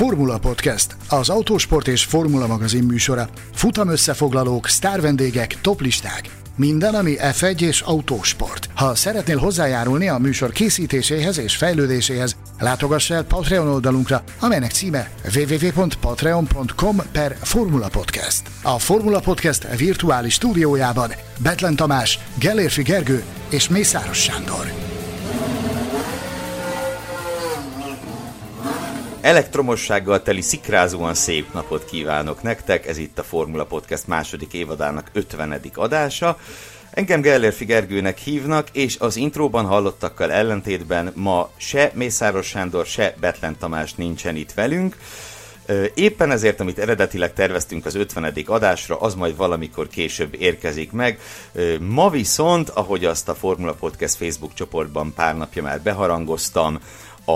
Formula Podcast, az autósport és formula magazin műsora. Futam összefoglalók, sztárvendégek, toplisták. Minden, ami F1 és autósport. Ha szeretnél hozzájárulni a műsor készítéséhez és fejlődéséhez, látogass el Patreon oldalunkra, amelynek címe www.patreon.com per Formula Podcast. A Formula Podcast virtuális stúdiójában Betlen Tamás, Gellérfi Gergő és Mészáros Sándor. Elektromossággal teli szikrázóan szép napot kívánok nektek, ez itt a Formula Podcast második évadának 50. adása. Engem Gellérfi Gergőnek hívnak, és az intróban hallottakkal ellentétben ma se Mészáros Sándor, se Betlen Tamás nincsen itt velünk. Éppen ezért, amit eredetileg terveztünk az 50. adásra, az majd valamikor később érkezik meg. Ma viszont, ahogy azt a Formula Podcast Facebook csoportban pár napja már beharangoztam,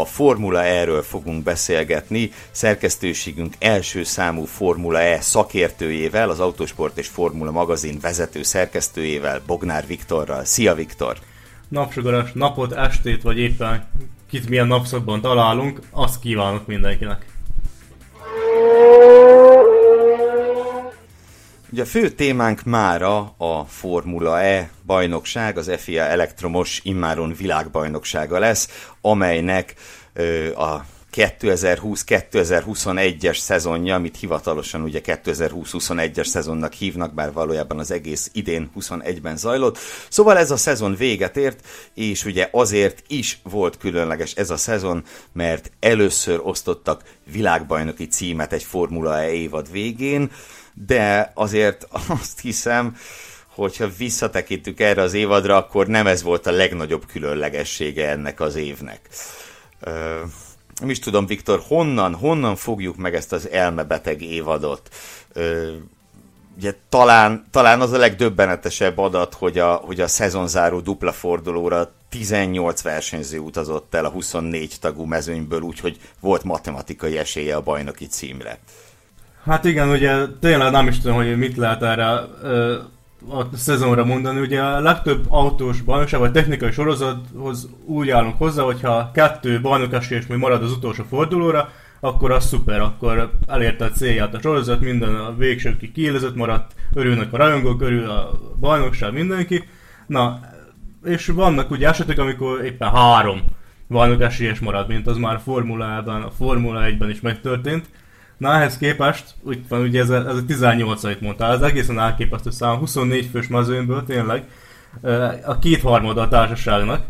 a Formula E-ről fogunk beszélgetni, szerkesztőségünk első számú Formula E szakértőjével, az Autosport és Formula magazin vezető szerkesztőjével, Bognár Viktorral. Szia Viktor! Napsugaras napot, estét, vagy éppen kit milyen napszakban találunk, azt kívánok mindenkinek. Ugye a fő témánk mára a Formula E bajnokság, az FIA elektromos immáron világbajnoksága lesz, amelynek ö, a 2020-2021-es szezonja, amit hivatalosan ugye 2020-21-es szezonnak hívnak, bár valójában az egész idén 21-ben zajlott. Szóval ez a szezon véget ért, és ugye azért is volt különleges ez a szezon, mert először osztottak világbajnoki címet egy Formula E évad végén, de azért azt hiszem, hogyha visszatekintünk erre az évadra, akkor nem ez volt a legnagyobb különlegessége ennek az évnek. nem is tudom, Viktor, honnan, honnan fogjuk meg ezt az elmebeteg évadot? ugye talán, talán az a legdöbbenetesebb adat, hogy a, hogy a szezonzáró dupla fordulóra 18 versenyző utazott el a 24 tagú mezőnyből, úgyhogy volt matematikai esélye a bajnoki címre. Hát igen, ugye tényleg nem is tudom, hogy mit lehet erre a szezonra mondani. Ugye a legtöbb autós bajnokság vagy technikai sorozathoz úgy állunk hozzá, hogyha kettő és még marad az utolsó fordulóra, akkor az szuper, akkor elérte a célját a sorozat, minden a végsőkig kiélezett maradt, örülnek a rajongók, örül a bajnokság, mindenki. Na, és vannak ugye esetek, amikor éppen három bajnok esélyes marad, mint az már a Formulában, a Formula 1-ben is megtörtént. Na ehhez képest, úgy van, ugye ez a, ez a 18 amit mondtál, ez egészen elképesztő szám, 24 fős mezőnyből tényleg, a kétharmada a társaságnak.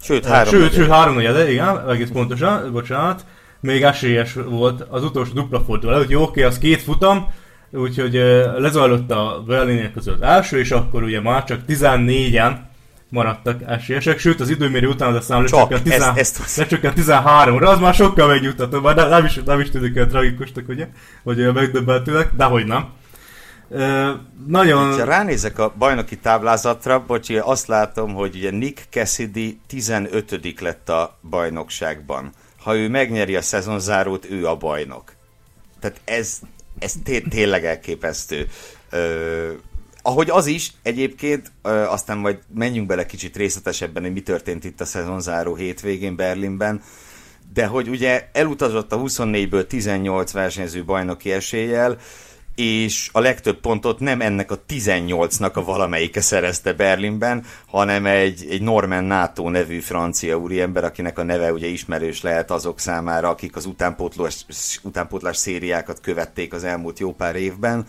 Sőt, három Sőt, sőt három negyede, igen, egész pontosan, bocsánat. Még esélyes volt az utolsó dupla forduló előtt, jó, oké, az két futam, úgyhogy lezajlott a Berlinének közül az első, és akkor ugye már csak 14-en maradtak esélyesek, sőt az időmérő után az a szám lecsökkent, 10, lecsökkent 13-ra, az már sokkal megnyugtató, már nem is, nem is tűnik el tragikusnak, ugye, olyan megdöbbentőnek, de hogy nem. Uh, nagyon... Ha ránézek a bajnoki táblázatra, bocsi, azt látom, hogy ugye Nick Cassidy 15 lett a bajnokságban. Ha ő megnyeri a szezonzárót, ő a bajnok. Tehát ez, ez té- tényleg elképesztő. Uh, ahogy az is egyébként, aztán majd menjünk bele kicsit részletesebben, hogy mi történt itt a szezonzáró hétvégén Berlinben, de hogy ugye elutazott a 24-ből 18 versenyző bajnoki eséllyel, és a legtöbb pontot nem ennek a 18-nak a valamelyike szerezte Berlinben, hanem egy, egy Norman NATO nevű francia úriember, akinek a neve ugye ismerős lehet azok számára, akik az utánpótlás, utánpótlás szériákat követték az elmúlt jó pár évben.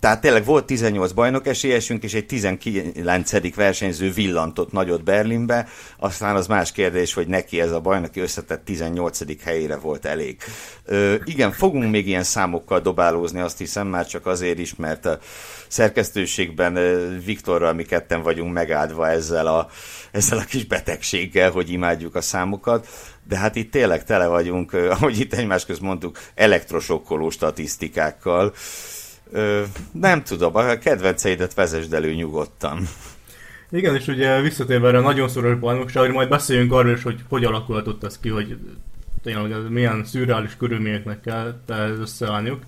Tehát tényleg volt 18 bajnok esélyesünk, és egy 19. versenyző villantott nagyot Berlinbe, aztán az más kérdés, hogy neki ez a bajnoki összetett 18. helyére volt elég. Ö, igen, fogunk még ilyen számokkal dobálózni, azt hiszem, már csak azért is, mert a szerkesztőségben Viktorral mi ketten vagyunk megáldva ezzel a, ezzel a kis betegséggel, hogy imádjuk a számokat, de hát itt tényleg tele vagyunk, ahogy itt egymás közt mondtuk, elektrosokkoló statisztikákkal, Ö, nem tudom, a kedvenceidet vezesd elő nyugodtan. Igen, és ugye visszatérve erre nagyon szoros bajnokságra, majd beszéljünk arról is, hogy hogy alakulhatott ez ki, hogy tényleg milyen szürreális körülményeknek kell összeállniuk.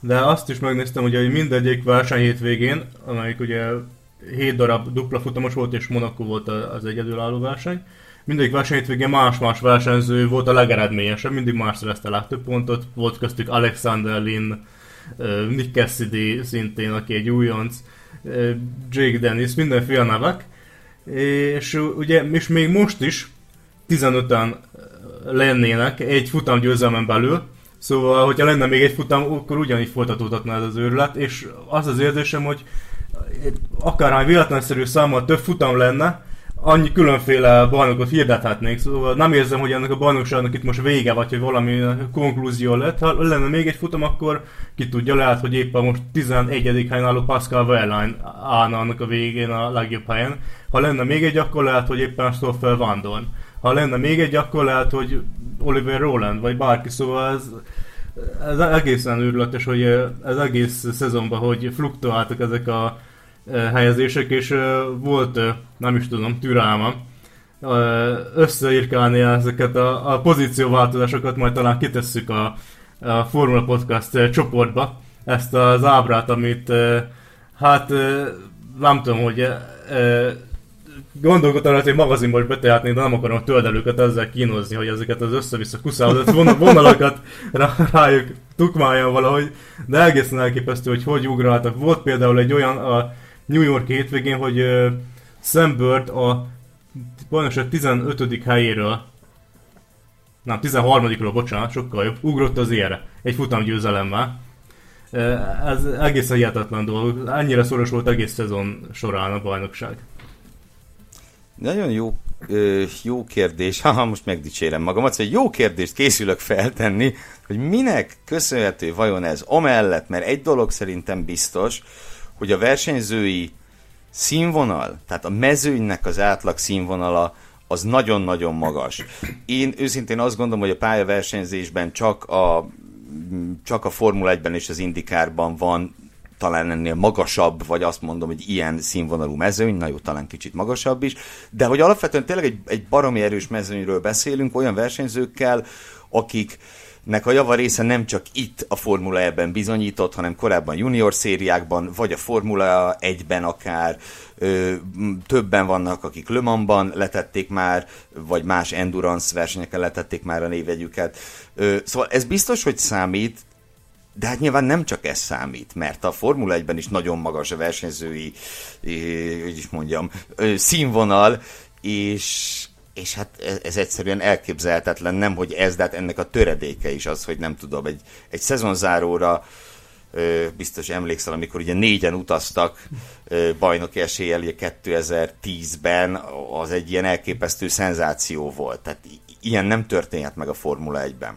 De azt is megnéztem, hogy mindegyik verseny hétvégén, amelyik ugye 7 darab dupla futamos volt, és Monaco volt az egyedülálló verseny, mindegyik verseny végén más-más versenyző volt a legeredményesebb, mindig más szerezte a legtöbb pontot, volt köztük Alexander Lin, Nick Cassidy szintén, aki egy újonc, Jake Dennis, mindenféle nevek, és ugye, és még most is 15-en lennének egy futam győzelmen belül, Szóval, hogyha lenne még egy futam, akkor ugyanígy folytatódhatna ez az őrület, és az az érzésem, hogy akárhány véletlenszerű számmal több futam lenne, annyi különféle bajnokot hirdethetnénk, szóval nem érzem, hogy ennek a bajnokságnak itt most vége, vagy hogy valami konklúzió lett. Ha lenne még egy futam, akkor ki tudja, lehet, hogy éppen most 11. helyen álló Pascal Wehrlein állna annak a végén a legjobb helyen. Ha lenne még egy, akkor lehet, hogy éppen Stoffel Van Dorn. Ha lenne még egy, akkor lehet, hogy Oliver Roland, vagy bárki, szóval ez, ez egészen őrületes, hogy ez egész szezonban, hogy fluktuáltak ezek a helyezések, és volt, nem is tudom, türelmem összeírkálni ezeket a, a pozícióváltozásokat, majd talán kitesszük a, a Formula Podcast csoportba ezt az ábrát, amit hát nem tudom, hogy gondolkodtam hogy magazinban is betehetnék, de nem akarom a töldelőket ezzel kínozni, hogy ezeket az össze-vissza kuszálódott vonalakat rájuk tukmáljon valahogy, de egészen elképesztő, hogy hogy ugráltak. Volt például egy olyan a New York hétvégén, hogy uh, Sam Bird a bajnokság 15. helyéről nem, 13-ról, bocsánat, sokkal jobb, ugrott az ére, egy futamgyőzelemmel. Ez egészen hihetetlen dolog, ennyire szoros volt egész szezon során a bajnokság. Nagyon jó, jó kérdés, ha most megdicsérem magamat, hogy jó kérdést készülök feltenni, hogy minek köszönhető vajon ez amellett, mert egy dolog szerintem biztos, hogy a versenyzői színvonal, tehát a mezőnynek az átlag színvonala az nagyon-nagyon magas. Én őszintén azt gondolom, hogy a pályaversenyzésben csak a, csak a Formula 1-ben és az Indikárban van talán ennél magasabb, vagy azt mondom, hogy ilyen színvonalú mezőny, na jó, talán kicsit magasabb is, de hogy alapvetően tényleg egy, egy baromi erős mezőnyről beszélünk, olyan versenyzőkkel, akik nek a java része nem csak itt a Formula ebben bizonyított, hanem korábban junior szériákban, vagy a Formula 1-ben akár, ö, többen vannak, akik Le Mansban letették már, vagy más endurance versenyeken letették már a névegyüket. Ö, szóval ez biztos, hogy számít, de hát nyilván nem csak ez számít, mert a Formula 1-ben is nagyon magas a versenyzői, hogy is mondjam, színvonal, és, és hát ez egyszerűen elképzelhetetlen, nem hogy ez, de hát ennek a töredéke is az, hogy nem tudom, egy, egy szezonzáróra biztos emlékszel, amikor ugye négyen utaztak bajnoki eséllyel 2010-ben, az egy ilyen elképesztő szenzáció volt. Tehát ilyen nem történhet meg a Formula 1-ben.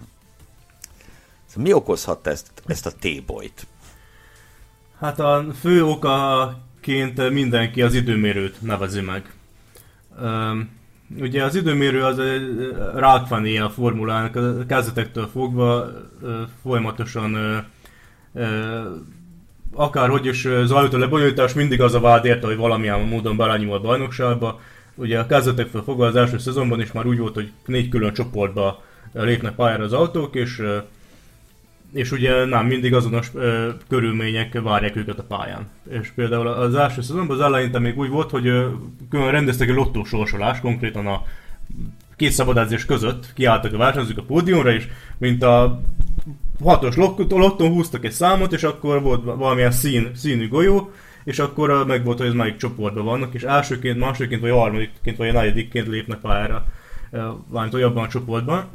Szóval mi okozhatta ezt, ezt a tébolyt? Hát a fő okaként mindenki az időmérőt nevezi meg. Ugye az időmérő az egy rákfani a formulának, a kezdetektől fogva folyamatosan akárhogy is zajlott a lebonyolítás, mindig az a vád érte, hogy valamilyen módon belányúl a bajnokságba. Ugye a kezdetektől fogva az első szezonban is már úgy volt, hogy négy külön csoportba lépnek pályára az autók, és és ugye nem mindig azonos ö, körülmények várják őket a pályán. És például az első szezonban az eleinte még úgy volt, hogy ö, rendeztek egy lottó sorsolás, konkrétan a két szabadázás között kiálltak a versenyzők a pódiumra, és mint a hatos lottón húztak egy számot, és akkor volt valamilyen szín, színű golyó, és akkor meg volt, hogy ez melyik csoportban vannak, és elsőként, másodikként, vagy harmadikként, vagy negyedikként lépnek pályára, valamint olyanban a csoportban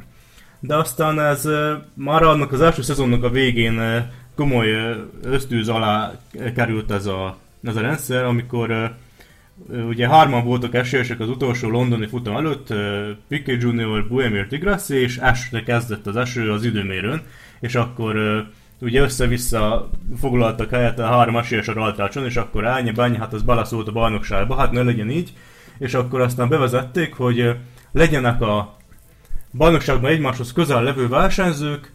de aztán ez már annak az első szezonnak a végén komoly ösztűz alá került ez a, ez a rendszer, amikor ugye hárman voltak esélyesek az utolsó londoni futam előtt, Piquet Junior, Buemir Tigrassi, és esre kezdett az eső az időmérőn, és akkor ugye össze-vissza foglaltak helyet a három esélyes a rajtrácson, és akkor ányi, bányi, hát az beleszólt a bajnokságba, hát ne legyen így, és akkor aztán bevezették, hogy legyenek a bajnokságban egymáshoz közel levő versenyzők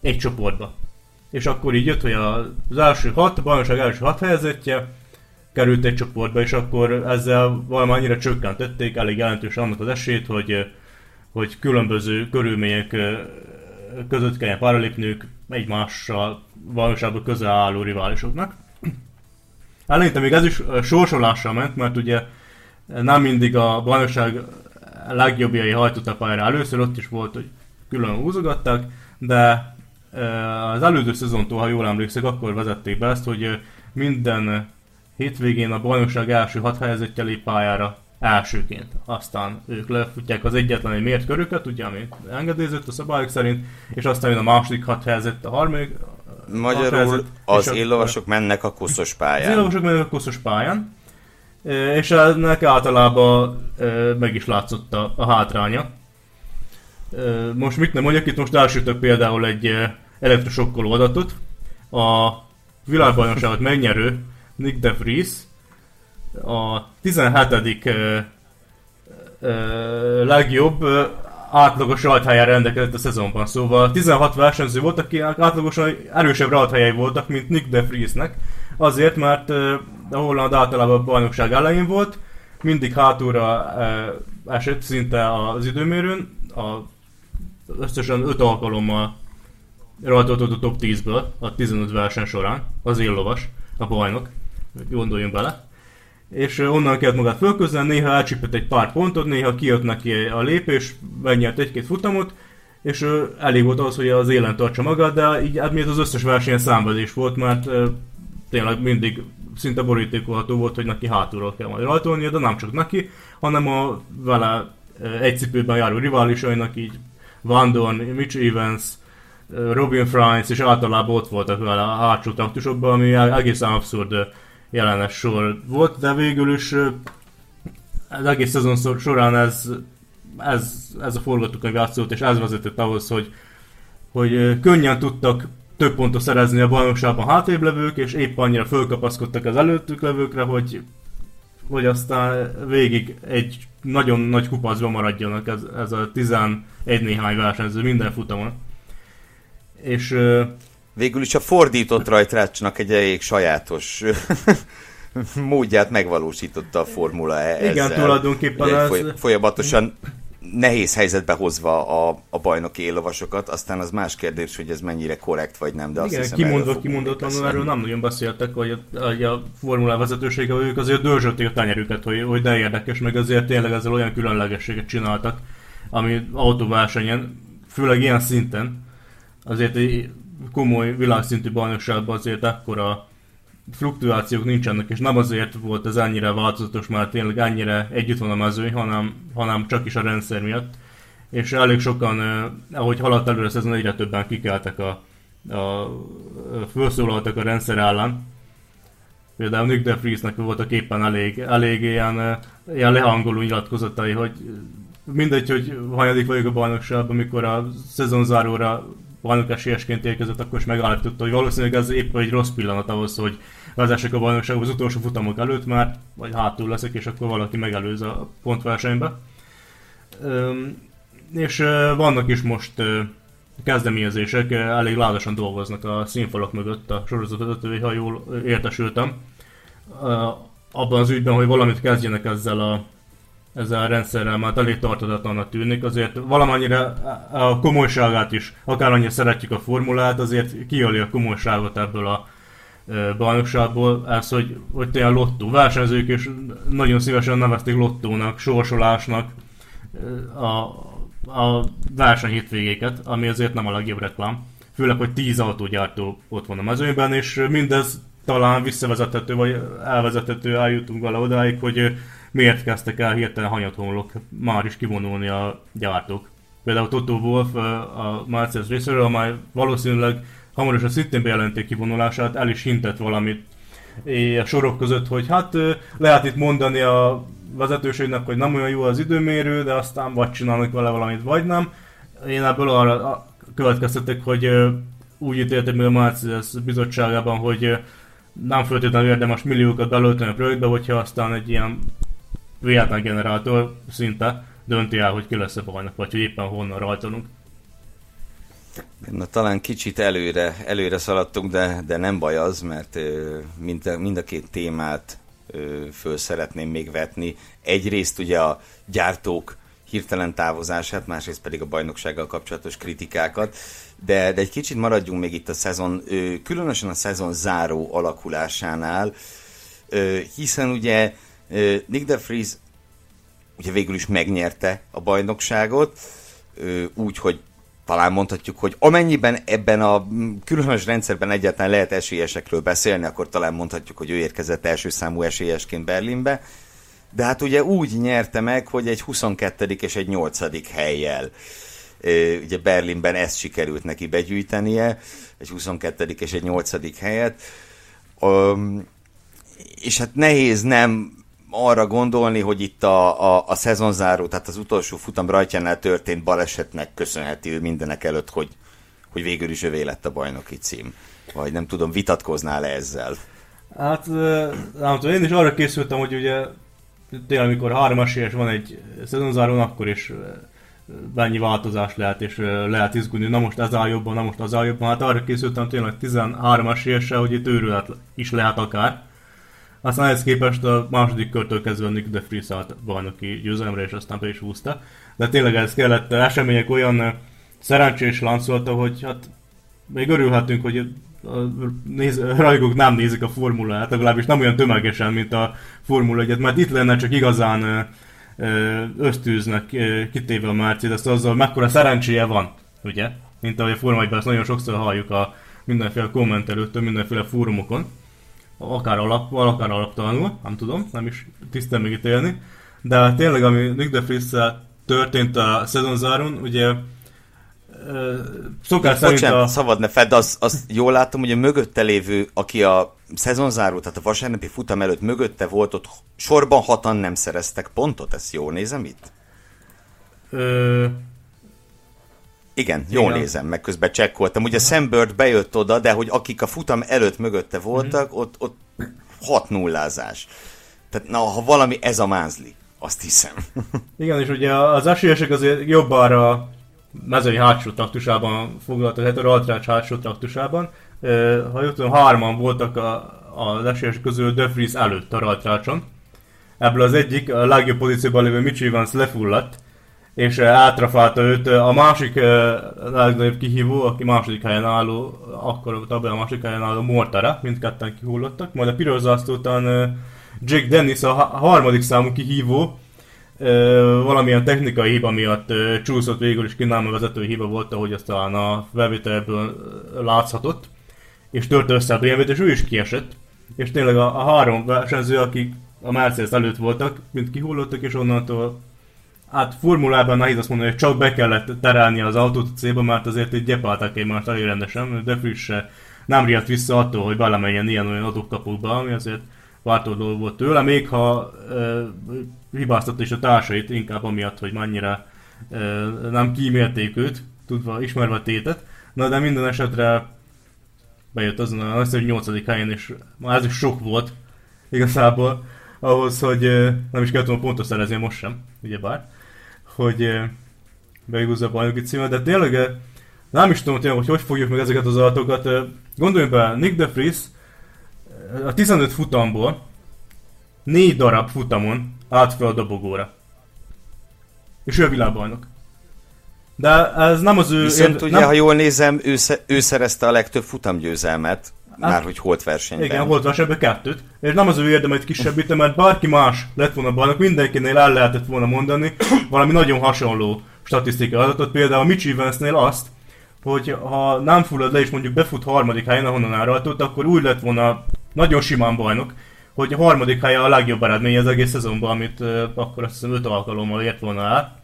egy csoportba. És akkor így jött, hogy az első hat, a bajnokság első hat helyezettje került egy csoportba, és akkor ezzel valamennyire csökkentették elég jelentős annak az esélyt, hogy, hogy különböző körülmények között kelljen páralépniük egymással valóságban közel álló riválisoknak. Eleinte még ez is sorsolással ment, mert ugye nem mindig a bajnokság legjobbjai hajtottak pályára először, ott is volt, hogy külön húzogattak, de az előző szezontól, ha jól emlékszek, akkor vezették be ezt, hogy minden hétvégén a bajnokság első hat helyezettje lép pályára elsőként. Aztán ők lefutják az egyetlen egy mért köröket, ugye, ami engedélyezett a szabályok szerint, és aztán jön a második hat helyezett, a harmadik Magyarul helyzet, az éllovasok mennek a koszos pályán. Az éllovasok mennek a koszos pályán, és ennek általában meg is látszott a, a hátránya. Most mit nem mondjak, itt most elsőtök például egy elektrosokkoló adatot. A világbajnokságot megnyerő Nick De Vries a 17. legjobb átlagos rajthelyen rendelkezett a szezonban. Szóval 16 versenyző volt, aki átlagosan erősebb rajthelyei voltak, mint Nick De Vriesnek. Azért, mert a Holland általában a bajnokság elején volt, mindig hátulra esett szinte az időmérőn, a, összesen 5 alkalommal rajtoltott a top 10-ből a 15 verseny során, az éllovas, a bajnok, gondoljunk bele. És onnan kellett magát fölközni, néha elcsípett egy pár pontot, néha kijött neki a lépés, megnyert egy-két futamot, és elég volt az, hogy az élen tartsa magát, de így hát az összes versenyen számvezés volt, mert tényleg mindig szinte borítékolható volt, hogy neki hátulról kell majd rajtolnia, de nem csak neki, hanem a vele egy cipőben járó riválisainak, így Van Dorn, Mitch Evans, Robin Franz, és általában ott voltak vele a hátsó taktusokban, ami egészen abszurd jelenes sor volt, de végül is az egész szezon során ez, ez, ez a forgatókönyv játszott, és ez vezetett ahhoz, hogy, hogy könnyen tudtak több pontot szerezni a bajnokságban hátrébb levők, és épp annyira fölkapaszkodtak az előttük levőkre, hogy, hogy aztán végig egy nagyon nagy kupacban maradjanak ez, ez a 11 néhány versenyző minden futamon. És Végül is a fordított rajtrácsnak egy elég sajátos módját megvalósította a Formula E. Igen, ezzel. tulajdonképpen Ugye, ez... Folyamatosan nehéz helyzetbe hozva a, a bajnoki éllovasokat, aztán az más kérdés, hogy ez mennyire korrekt vagy nem, de azt Igen, hiszem, kimondva, kimondotlanul erről nem nagyon beszéltek, hogy a, a, a formula vezetősége, ők azért dörzsölték a tenyerüket, hogy, hogy de érdekes, meg azért tényleg ezzel olyan különlegességet csináltak, ami autóversenyen, főleg ilyen szinten, azért komoly világszintű bajnokságban azért ekkora fluktuációk nincsenek, és nem azért volt ez ennyire változatos, mert tényleg ennyire együtt van a mező, hanem, hanem csak is a rendszer miatt. És elég sokan, ahogy haladt előre szezon, egyre többen kikeltek a, a, felszólaltak a rendszer ellen. Például Nick de Friesnek voltak éppen elég, elég ilyen, ilyen lehangoló nyilatkozatai, hogy mindegy, hogy hanyadik vagyok a bajnokságban, amikor a szezonzáróra bajnok esélyesként érkezett, akkor is megállította, hogy valószínűleg ez épp egy rossz pillanat ahhoz, hogy vezessek a bajnokságba az utolsó futamok előtt már, vagy hátul leszek, és akkor valaki megelőz a pontversenybe. És vannak is most kezdeményezések, elég lázasan dolgoznak a színfalak mögött a sorozatvezetői, ha jól értesültem. Abban az ügyben, hogy valamit kezdjenek ezzel a ezzel a rendszerrel, mert elég tartatatlanak tűnik, azért valamennyire a komolyságát is, akárannyira szeretjük a formulát, azért kiöli a komolyságot ebből a bajnokságból, ez, hogy, hogy tényleg lottó versenyzők, és nagyon szívesen nevezték lottónak, sorsolásnak a, a verseny hétvégéket, ami azért nem a legjobb reklám. Főleg, hogy 10 autógyártó ott van a mezőnyben, és mindez talán visszavezethető, vagy elvezethető, eljutunk vele odáig, hogy miért kezdtek el hirtelen hanyatomlok már is kivonulni a gyártók. Például Toto Wolf a Mercedes részéről, amely valószínűleg hamarosan szintén bejelenték kivonulását, el is hintett valamit a sorok között, hogy hát lehet itt mondani a vezetőségnek, hogy nem olyan jó az időmérő, de aztán vagy csinálnak vele valamit, vagy nem. Én ebből arra következtetek, hogy úgy ítéltem meg a Mercedes bizottságában, hogy nem feltétlenül érdemes milliókat belölteni a projektbe, hogyha aztán egy ilyen véletlen generátor szinte dönti el, hogy ki lesz a bajnak, vagy hogy éppen honnan rajtolunk. Na talán kicsit előre, előre szaladtunk, de, de nem baj az, mert mind a, mind a két témát föl szeretném még vetni. Egyrészt ugye a gyártók hirtelen távozását, másrészt pedig a bajnoksággal kapcsolatos kritikákat, de, de egy kicsit maradjunk még itt a szezon, különösen a szezon záró alakulásánál, hiszen ugye Nick de Vries ugye végül is megnyerte a bajnokságot, úgy, hogy talán mondhatjuk, hogy amennyiben ebben a különös rendszerben egyáltalán lehet esélyesekről beszélni, akkor talán mondhatjuk, hogy ő érkezett első számú esélyesként Berlinbe. De hát ugye úgy nyerte meg, hogy egy 22. és egy 8. helyjel. Ugye Berlinben ezt sikerült neki begyűjtenie, egy 22. és egy 8. helyet. És hát nehéz nem arra gondolni, hogy itt a, a, a szezonzáró, tehát az utolsó futam rajtjánál történt balesetnek köszönheti mindenek előtt, hogy, hogy végül is övé lett a bajnoki cím. Vagy nem tudom, vitatkoznál-e ezzel? Hát nem tudom, én is arra készültem, hogy ugye tényleg amikor három esélyes van egy szezonzárón, akkor is mennyi változás lehet, és lehet izgulni, na most ez áll jobban, na most az áll jobban. Hát arra készültem tényleg 13 esélyesre, hogy itt őrület is lehet akár. Aztán ehhez képest a második körtől kezdve Nick de Vries állt bajnoki győzelemre, és aztán be is húzta. De tényleg ez kellett események olyan szerencsés láncolta, hogy hát még örülhetünk, hogy a néz, rajgók nem nézik a formulát, legalábbis nem olyan tömegesen, mint a Formula 1 mert itt lenne csak igazán ösztűznek kitéve a Mercedes azzal, mekkora szerencséje van, ugye? Mint ahogy a Forma 1 ezt nagyon sokszor halljuk a mindenféle kommentelőtől, mindenféle fórumokon akár alappal, akár alaptalanul, nem tudom, nem is tisztán megítélni, de tényleg, ami Nick de Vries történt a szezonzáron, ugye szokás szerint Bocsánat, a... szabad ne fedd, azt, az jól láttam, hogy a mögötte lévő, aki a szezonzáró, tehát a vasárnapi futam előtt mögötte volt, ott sorban hatan nem szereztek pontot, ezt jól nézem itt? Ö... Igen, jól Igen. nézem, meg közben csekkoltam. Ugye Sambird bejött oda, de hogy akik a futam előtt mögötte voltak, mm. ott, ott hat nullázás. Tehát na, ha valami, ez a mázli. Azt hiszem. Igen, és ugye az esélyesek azért jobb arra mezői hátsó traktusában foglaltak, tehát a Raltrács hátsó traktusában. Ha jól tudom, hárman voltak a, az esélyesek közül De Vries előtt a Raltrácson. Ebből az egyik, a legjobb pozícióban lévő Mitch Evans lefulladt, és átrafálta őt a másik legnagyobb kihívó, aki második helyen álló, akkor a a második helyen álló Mortara, mindketten kihullottak, majd a piros után Jake Dennis a harmadik számú kihívó, valamilyen technikai hiba miatt csúszott végül is kínálma vezető hiba volt, ahogy azt talán a felvételből láthatott, és tört össze a bmw és ő is kiesett, és tényleg a, a három versenyző, akik a Mercedes előtt voltak, mind kihullottak, és onnantól Hát formulában nehéz azt mondani, hogy csak be kellett terelni az autót a célba, mert azért egy gyepálták egymást elég rendesen, de frisse nem riadt vissza attól, hogy belemenjen ilyen-olyan adókapukba, ami azért váltó dolog volt tőle, még ha e, hibáztatta is a társait, inkább amiatt, hogy mennyire e, nem kímélték őt, tudva, ismerve a tétet. Na de minden esetre bejött azon a hogy 8. helyen, és már ez is sok volt igazából ahhoz, hogy nem is kellett volna pontot szerezni most sem, ugyebár hogy beigazza a bajnoki címet, de tényleg nem is tudom tényleg, hogy hogy fogjuk meg ezeket az adatokat. Gondoljunk be, Nick de Vries a 15 futamból 4 darab futamon állt fel a dobogóra. És ő a világbajnok. De ez nem az ő... Viszont én, ugye, nem... ha jól nézem, ő, ő szerezte a legtöbb futamgyőzelmet. Hát, már hogy holt versenyben. Igen, holt versenyben kettőt. És nem az ő érdemeit kisebbítem, mert bárki más lett volna bajnok, mindenkinél el lehetett volna mondani valami nagyon hasonló statisztikai adatot. Például a Mitch Evansnél azt, hogy ha nem fullad le és mondjuk befut harmadik helyen, ahonnan elrajtott, akkor úgy lett volna nagyon simán bajnok, hogy a harmadik helye a legjobb eredmény az egész szezonban, amit uh, akkor azt hiszem öt alkalommal ért volna el.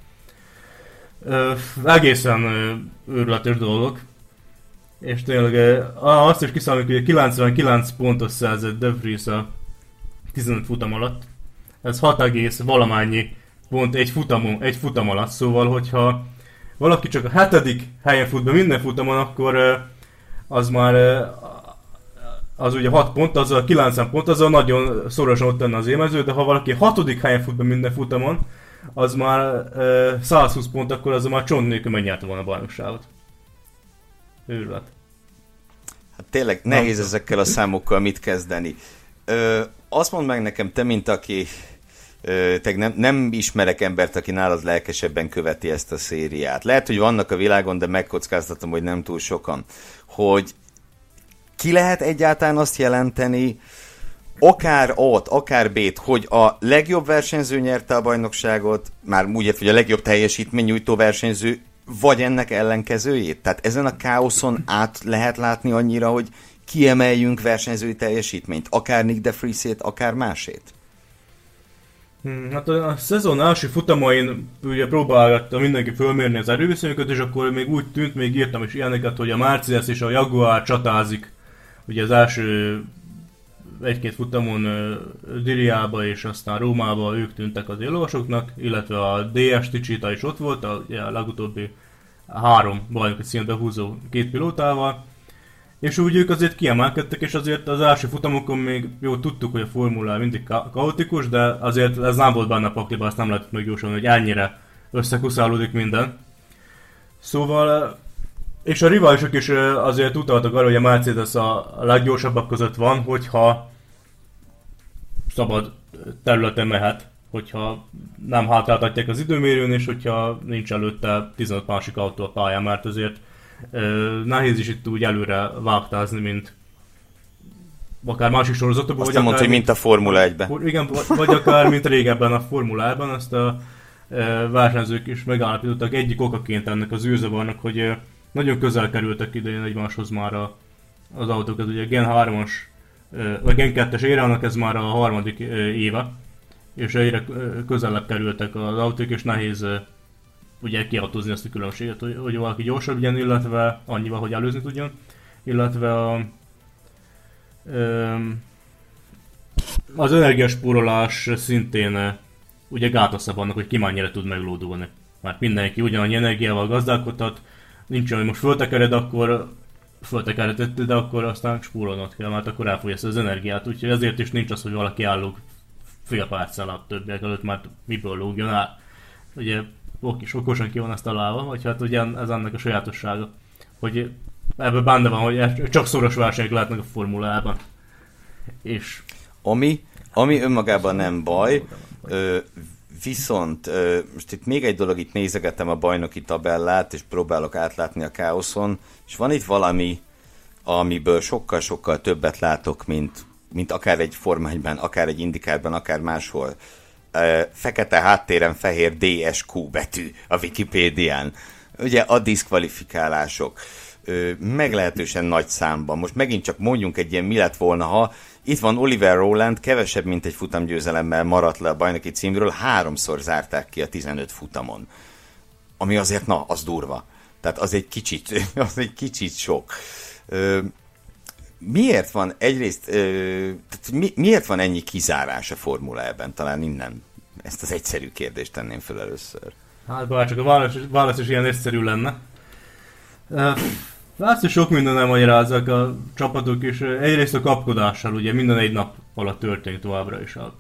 Uh, egészen uh, őrületes dolgok. És tényleg azt is kiszámoljuk, hogy 99 pontos szerzett De Vries a 15 futam alatt. Ez 6 egész valamennyi pont egy, futamon, egy futam alatt, szóval hogyha valaki csak a hetedik helyen fut be minden futamon, akkor az már az ugye 6 pont, az a 90 pont, az a nagyon szorosan ott lenne az émező, de ha valaki hatodik helyen fut be minden futamon, az már 120 pont, akkor az már csont nélkül megnyerte volna a bajnokságot. Őrület. Hát tényleg nehéz ezekkel a számokkal mit kezdeni. Ö, azt mondd meg nekem, te, mint aki te nem, nem ismerek embert, aki nálad lelkesebben követi ezt a szériát. Lehet, hogy vannak a világon, de megkockáztatom, hogy nem túl sokan. Hogy ki lehet egyáltalán azt jelenteni, akár A-t, akár B-t, hogy a legjobb versenyző nyerte a bajnokságot, már úgy ért, hogy a legjobb teljesítmény nyújtó versenyző, vagy ennek ellenkezőjét? Tehát ezen a káoszon át lehet látni annyira, hogy kiemeljünk versenyzői teljesítményt, akár Nick de Friesét, akár másét? Hmm, hát a, szezon első futamain ugye próbálta mindenki fölmérni az erőviszonyokat, és akkor még úgy tűnt, még írtam is ilyeneket, hogy a Mercedes és a Jaguar csatázik. Ugye az első egy-két futamon Diriába és aztán Rómába ők tűntek az éllovasoknak, illetve a DS Ticsita is ott volt, a, a legutóbbi három bajnoki színbe húzó két pilótával. És úgy ők azért kiemelkedtek, és azért az első futamokon még jó tudtuk, hogy a formula mindig ka- kaotikus, de azért ez nem volt benne a pakliba, azt nem lehetett megjósolni, hogy ennyire összekuszálódik minden. Szóval, és a riválisok is azért utaltak arra, hogy a Mercedes a leggyorsabbak között van, hogyha szabad területen mehet, hogyha nem hátráltatják az időmérőn, és hogyha nincs előtte 15 másik autó a pályán, mert azért nehéz is itt úgy előre vágtázni, mint akár másik sorozatokban. Azt vagy mondta, hogy mint a Formula 1-ben. Igen, vagy akár mint régebben a Formulában, azt a versenyzők is megállapítottak egyik okaként ennek az űrzavarnak, hogy nagyon közel kerültek idején egymáshoz már a, az autók. Ez ugye Gen 3-as, vagy Gen 2-es érának ez már a harmadik éve, és egyre közelebb kerültek az autók, és nehéz ugye kiautózni ezt a különbséget, hogy, hogy valaki gyorsabb legyen, illetve annyival, hogy előzni tudjon, illetve a, az energiaspórolás szintén ugye gátaszabb annak, hogy ki mennyire tud meglódulni. Mert mindenki ugyanannyi energiával gazdálkodhat, nincs olyan, hogy most föltekered, akkor föltekeredett, de akkor aztán spórolnod kell, mert akkor elfogyaszt az energiát, úgyhogy ezért is nincs az, hogy valaki állók fél perccel a többiek előtt, mert miből lógjon el. Ugye is okosan ki van ezt találva, vagy hát ugye ez annak a sajátossága, hogy ebből benne van, hogy csak szoros versenyek lehetnek a formulában. És... Ami, ami önmagában nem baj, ö, viszont most itt még egy dolog, itt nézegetem a bajnoki tabellát, és próbálok átlátni a káoszon, és van itt valami, amiből sokkal-sokkal többet látok, mint, mint akár egy formányban, akár egy indikárban, akár máshol fekete háttéren fehér DSQ betű a Wikipédián. Ugye a diszkvalifikálások meglehetősen nagy számban. Most megint csak mondjunk egy ilyen mi lett volna, ha itt van Oliver Rowland, kevesebb, mint egy futamgyőzelemmel maradt le a bajnoki címről, háromszor zárták ki a 15 futamon. Ami azért, na, az durva. Tehát az egy kicsit, az egy kicsit sok miért van egyrészt, ö, tehát mi, miért van ennyi kizárás a Formula ebben? Talán innen ezt az egyszerű kérdést tenném fel először. Hát bár csak a válasz, válasz is ilyen egyszerű lenne. Azt is sok minden nem magyarázzak a csapatok is. Egyrészt a kapkodással, ugye minden egy nap alatt történik továbbra is a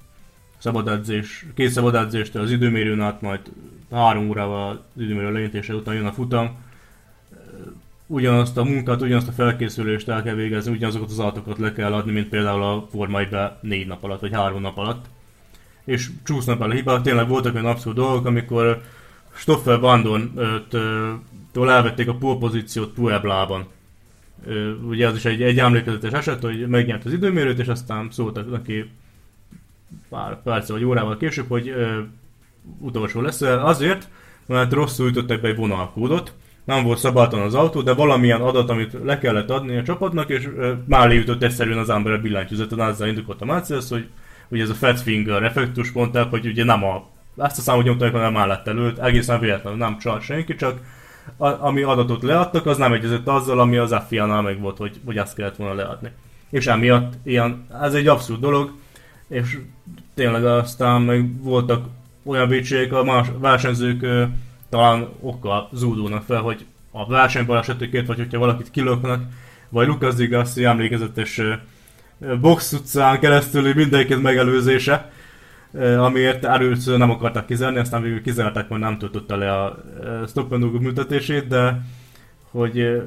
szabadedzés, két szabadedzéstől az időmérőn át, majd három órával az időmérő lejelentése után jön a futam ugyanazt a munkát, ugyanazt a felkészülést el kell végezni, ugyanazokat az adatokat le kell adni, mint például a Forma 1 négy nap alatt, vagy három nap alatt. És csúsznak el a hibák. Tényleg voltak olyan abszolút dolgok, amikor Stoffel Bandon től elvették a pozíciót Pueblában. Ugye az is egy, egy emlékezetes eset, hogy megnyert az időmérőt, és aztán szóltak neki pár perc vagy órával később, hogy ö, utolsó lesz. Azért, mert rosszul ütöttek be egy vonalkódot, nem volt szabálytalan az autó, de valamilyen adat, amit le kellett adni a csapatnak, és uh, már leütött egyszerűen az ember a billentyűzetet, azzal indokolt a Mercedes, hogy ugye ez a fat finger effektus mondták, hogy ugye nem a ezt a számot nyomták, hanem mellett előtt, egészen véletlenül nem csalt senki, csak a, ami adatot leadtak, az nem egyezett azzal, ami az FIA-nál meg volt, hogy, hogy azt kellett volna leadni. És emiatt ilyen, ez egy abszurd dolog, és tényleg aztán meg voltak olyan vétségek a más versenyzők talán okkal zúdulnak fel, hogy a versenybalesetekért, vagy hogyha valakit kilöknek, vagy Lucas Di Gassi emlékezetes box utcán keresztül mindenkit megelőzése, amiért először nem akartak kizárni, aztán végül kizárták, mert nem töltötte le a stop and műtetését, de hogy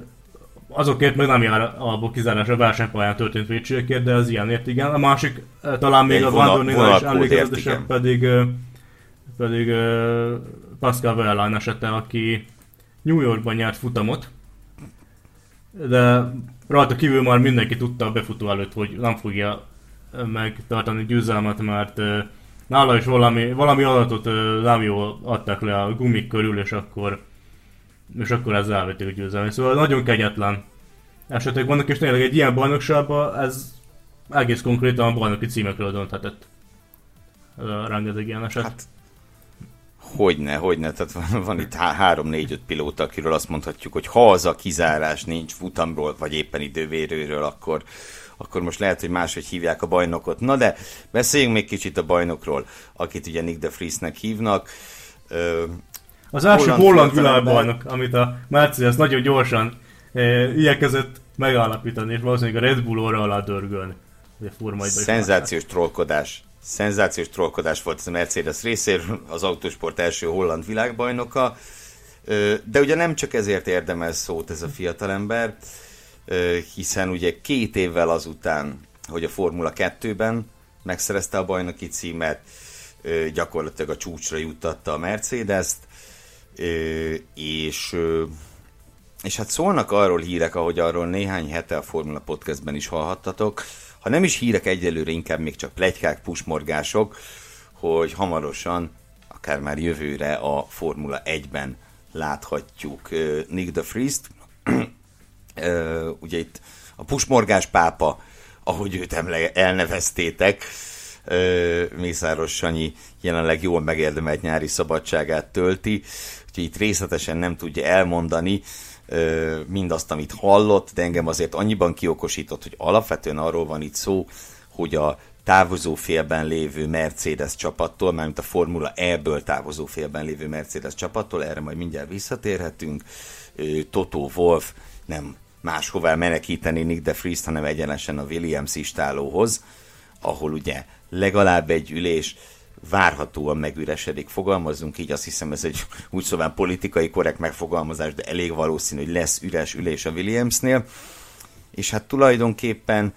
azokért meg nem jár a kizárás a versenypályán történt vétségekért, de az ilyenért igen. A másik, talán még Egy a Van is emlékezetesebb pedig, pedig Pascal Wehrlein esete, aki New Yorkban nyert futamot, de rajta kívül már mindenki tudta a befutó előtt, hogy nem fogja megtartani győzelmet, mert nála is valami, valami adatot nem jól adtak le a gumik körül, és akkor és akkor ezzel elvették a győzelmet. Szóval nagyon kegyetlen esetek vannak, és tényleg egy ilyen bajnokságban ez egész konkrétan a bajnoki címekről dönthetett. Rengeteg ilyen eset. Hát, hogyne, hogyne, tehát van, van itt négy, öt pilóta, akiről azt mondhatjuk, hogy ha az a kizárás nincs futamról, vagy éppen idővérőről, akkor, akkor most lehet, hogy máshogy hívják a bajnokot. Na de beszéljünk még kicsit a bajnokról, akit ugye Nick de Friesnek hívnak. Ö, az első holland, világbajnok, amit a Mercedes nagyon gyorsan e, igyekezett megállapítani, és valószínűleg a Red Bull óra alá dörgölni. Szenzációs trollkodás. Szenzációs trollkodás volt a Mercedes részéről, az autósport első holland világbajnoka. De ugye nem csak ezért érdemel szót ez a fiatalember, hiszen ugye két évvel azután, hogy a Formula 2-ben megszerezte a bajnoki címet, gyakorlatilag a csúcsra juttatta a Mercedes-t, és, és hát szólnak arról hírek, ahogy arról néhány hete a Formula Podcastben is hallhattatok, ha nem is hírek egyelőre, inkább még csak plegykák, pusmorgások, hogy hamarosan, akár már jövőre a Formula 1-ben láthatjuk Nick de Friest. Ugye itt a pusmorgás pápa, ahogy őt emle- elneveztétek, Mészáros Sanyi jelenleg jól megérdemelt nyári szabadságát tölti, úgyhogy itt részletesen nem tudja elmondani, mindazt, amit hallott, de engem azért annyiban kiokosított, hogy alapvetően arról van itt szó, hogy a távozó félben lévő Mercedes csapattól, mármint a Formula E-ből távozó félben lévő Mercedes csapattól, erre majd mindjárt visszatérhetünk, Toto Wolf nem máshová menekíteni Nick de Vries, hanem egyenesen a Williams istálóhoz, ahol ugye legalább egy ülés várhatóan megüresedik. Fogalmazunk így, azt hiszem ez egy úgy szóval politikai korrekt megfogalmazás, de elég valószínű, hogy lesz üres ülés a Williamsnél. És hát tulajdonképpen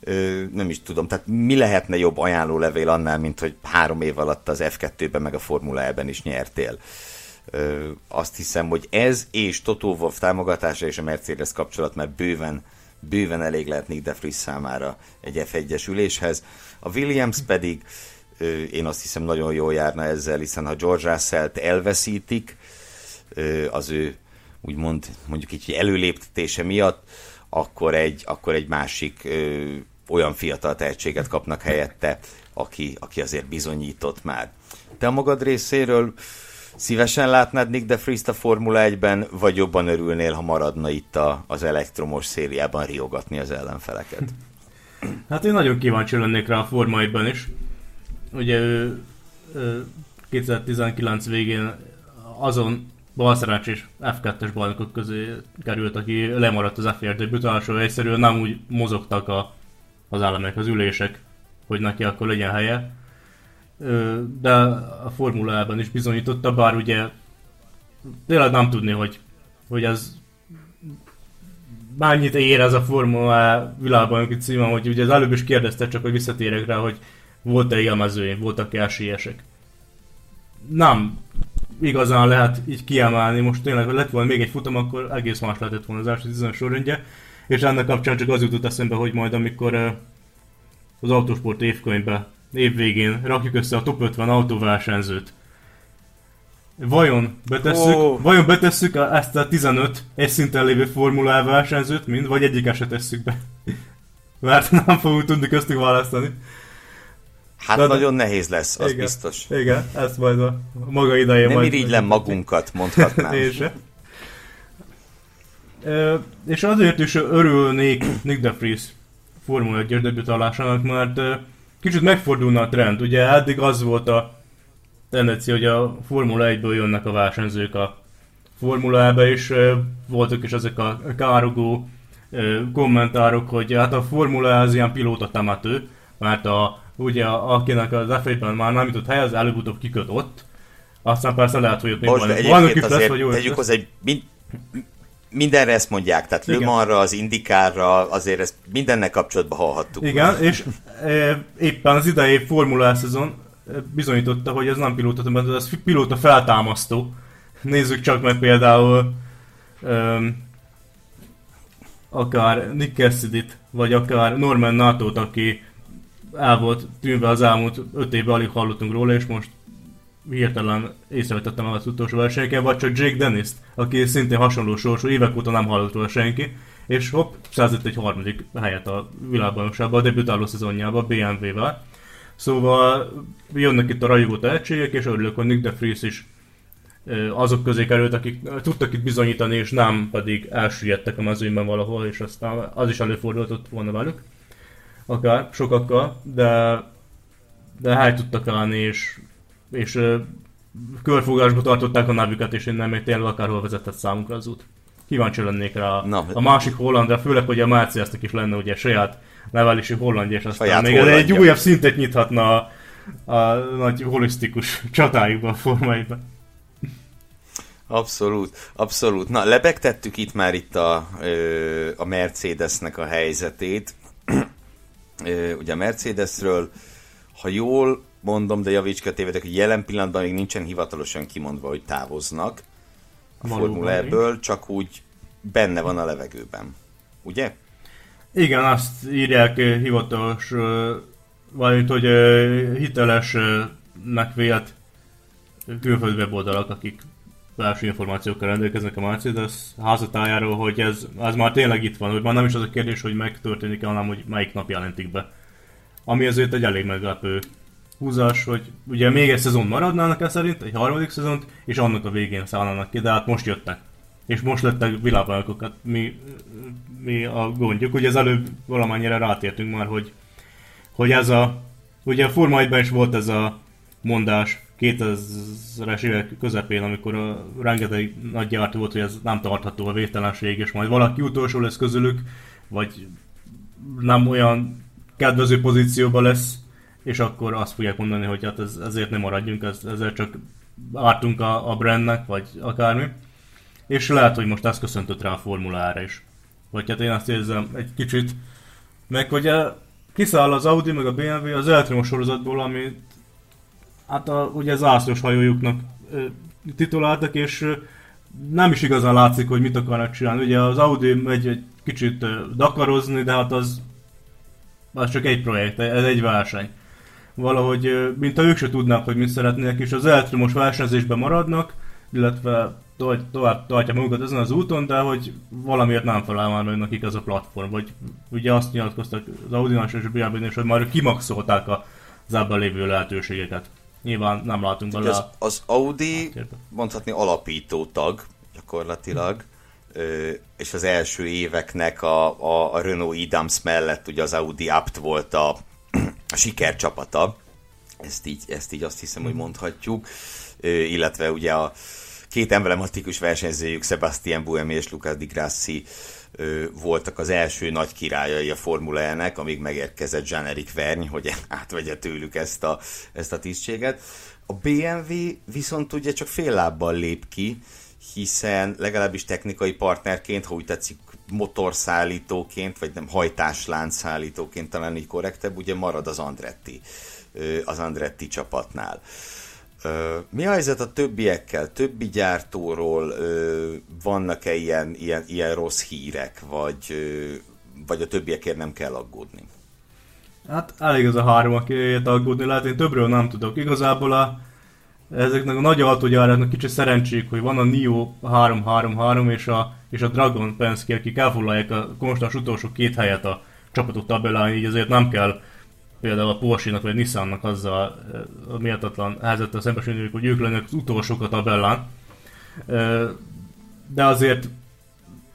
ö, nem is tudom, tehát mi lehetne jobb ajánlólevél annál, mint hogy három év alatt az F2-ben meg a Formula E-ben is nyertél. Ö, azt hiszem, hogy ez és Toto Wolff támogatása és a Mercedes kapcsolat már bőven bőven elég lehet Nick DeFries számára egy F1-es üléshez. A Williams pedig én azt hiszem nagyon jól járna ezzel, hiszen ha George Russell-t elveszítik, az ő úgymond mondjuk így előléptetése miatt, akkor egy, akkor egy másik ö, olyan fiatal tehetséget kapnak helyette, aki, aki azért bizonyított már. Te a magad részéről szívesen látnád Nick de Vries a Formula 1-ben, vagy jobban örülnél, ha maradna itt a, az elektromos szériában riogatni az ellenfeleket? Hát én nagyon kíváncsi lennék rá a Forma 1-ben is. Ugye ő, ő 2019 végén azon balszerencsés F2-es bajnokok közé került, aki lemaradt az F1 debütálásról, egyszerűen nem úgy mozogtak a, az államok, az ülések, hogy neki akkor legyen helye. De a formulában is bizonyította, bár ugye tényleg nem tudni, hogy, hogy ez mennyit ér ez a Formula világbajnoki címem, hogy ugye az előbb is kérdezte, csak hogy visszatérek rá, hogy volt-e élmezője, voltak-e esélyesek. Nem igazán lehet így kiemelni, most tényleg, lett volna még egy futam, akkor egész más lehetett volna az első 10 sorrendje, és ennek kapcsán csak az jutott eszembe, hogy majd amikor az autósport évkönyvbe évvégén rakjuk össze a top 50 autóversenyzőt, Vajon betesszük, oh. vajon betesszük ezt a 15 egy szinten lévő Formula versenyzőt mind, vagy egyik se tesszük be? Mert nem fogunk tudni köztük választani. Hát de, nagyon nehéz lesz, az igen, biztos. Igen, ezt majd a maga idején Nem irigylem magunkat, mondhatnám. és, e, és azért is örülnék Nick de Vries Formula 1-es debütálásának, mert kicsit megfordulna a trend. Ugye eddig az volt a tendencia, hogy a Formula 1-ből jönnek a versenyzők a Formulába, és voltak is ezek a károgó kommentárok, hogy hát a Formula az ilyen pilóta temető, mert a ugye akinek az f már nem jutott hely, az előbb-utóbb kiköt ott. Aztán persze lehet, hogy ott még Most van, van is lesz, jó tegyük hozzá, hogy mind, mindenre ezt mondják, tehát Le az Indikárra, azért ezt mindennek kapcsolatban hallhattuk. Igen, már. és e, éppen az idei Formula szezon e, bizonyította, hogy ez nem pilóta, mert ez pilóta feltámasztó. Nézzük csak meg például um, akár Nick cassidy vagy akár Norman nato aki el volt tűnve az elmúlt öt évben, alig hallottunk róla, és most hirtelen észrevetettem az utolsó versenyeken, vagy csak Jake Dennis, aki szintén hasonló sorsú, évek óta nem hallott róla senki, és hopp, szerzett egy harmadik helyet a világbajnokságban, a debütáló szezonjában, BMW-vel. Szóval jönnek itt a rajogó tehetségek, és örülök, hogy Nick de Vries is azok közé került, akik tudtak itt bizonyítani, és nem pedig elsüllyedtek a mezőnyben valahol, és aztán az is előfordult volna velük, akár sokakkal, de, de hely tudtak állni, és, és körfogásba tartották a nevüket, és innen még tényleg akárhol vezetett számunkra az út. Kíváncsi lennék rá a, a másik hollandra, főleg, hogy a Mercedesnek is lenne ugye saját nevelési hollandja, és aztán saját még hollandja. egy újabb szintet nyithatna a, a nagy holisztikus csatájukban, formáiban. Abszolút, abszolút. Na, lebegtettük itt már itt a, a Mercedesnek a helyzetét. Ugye a Mercedesről, ha jól mondom, de javíts tévedek, hogy jelen pillanatban még nincsen hivatalosan kimondva, hogy távoznak a Formula ebből, csak úgy benne van a levegőben. Ugye? Igen, azt írják hivatalos, valamint, hogy hitelesnek vélt külföldi weboldalak, akik belső információkkal rendelkeznek a Mercedes házatájáról, hogy ez, ez már tényleg itt van, hogy már nem is az a kérdés, hogy megtörténik-e, hanem hogy melyik nap jelentik be. Ami azért egy elég meglepő húzás, hogy ugye még egy szezon maradnának e szerint, egy harmadik szezont, és annak a végén szállnának ki, de hát most jöttek. És most lettek világbajnokokat. Mi, mi a gondjuk, ugye az előbb valamennyire rátértünk már, hogy, hogy ez a, ugye a Forma is volt ez a mondás, 2000-es évek közepén, amikor a rengeteg nagy gyártó volt, hogy ez nem tartható a vételenség, és majd valaki utolsó lesz közülük, vagy nem olyan kedvező pozícióban lesz, és akkor azt fogják mondani, hogy hát ez, ezért nem maradjunk, ez, ezért csak ártunk a, a brandnek, vagy akármi. És lehet, hogy most ezt köszöntött rá a formulára is. Vagy hát én azt érzem egy kicsit, meg ugye kiszáll az Audi meg a BMW az elektromos sorozatból, amit hát a, ugye zászlós hajójuknak tituláltak, és nem is igazán látszik, hogy mit akarnak csinálni. Ugye az Audi megy egy kicsit dakarozni, de hát az, az csak egy projekt, ez egy verseny. Valahogy, mint ha ők se tudnák, hogy mit szeretnének, és az elektromos versenyzésben maradnak, illetve tovább tartják magukat ezen az úton, de hogy valamiért nem felel már meg nekik ez a platform. Vagy ugye azt nyilatkoztak az audi és a bmw hogy már kimaxolták a zábban lévő lehetőségeket nyilván nem látunk belőle. Az, az Audi mondhatni alapító tag gyakorlatilag, és az első éveknek a, a, a Renault Idams mellett ugye az Audi Apt volt a sikercsapata, ezt így, ezt így azt hiszem, hogy hmm. mondhatjuk, illetve ugye a két emblematikus versenyzőjük Sebastian Buemi és Lucas Di Grassi voltak az első nagy királyai a Formula E-nek, amíg megérkezett Jean-Eric Verny, hogy átvegye tőlük ezt a, ezt a tisztséget. A BMW viszont ugye csak fél lábbal lép ki, hiszen legalábbis technikai partnerként, ha úgy tetszik, motorszállítóként, vagy nem hajtásláncszállítóként talán így korrektebb, ugye marad az Andretti, az Andretti csapatnál. Mi a helyzet a többiekkel? Többi gyártóról vannak-e ilyen, ilyen, ilyen rossz hírek, vagy, vagy a többiekért nem kell aggódni? Hát elég az a három, akiért aggódni lehet. Én többről nem tudok. Igazából a, ezeknek a nagy autógyáraknak kicsit szerencsék, hogy van a NIO 333 és a, és a Dragon Penske, akik elfoglalják a konstans utolsó két helyet a csapatok tabellán, így azért nem kell például a Porsche-nak vagy a Nissan-nak azzal a méltatlan helyzettel szembesülniük, hogy ők lennek az utolsók a tabellán. De azért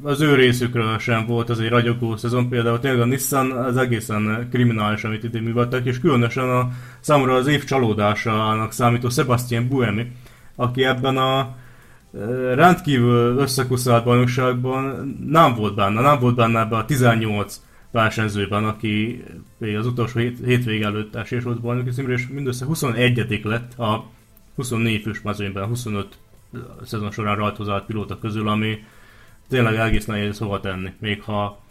az ő részükről sem volt az egy ragyogó szezon, például tényleg a Nissan az egészen kriminális, amit idén műveltek, és különösen a számomra az év csalódásának számító Sebastian Buemi, aki ebben a rendkívül összekuszált bajnokságban nem volt benne, nem volt benne ebben a 18 versenyzőben, aki az utolsó hét, hétvég előtt esés volt bajnoki címre, és mindössze 21 lett a 24 fős mezőnyben, 25 szezon során rajtozált pilóta közül, ami tényleg egész nehéz hova tenni, még ha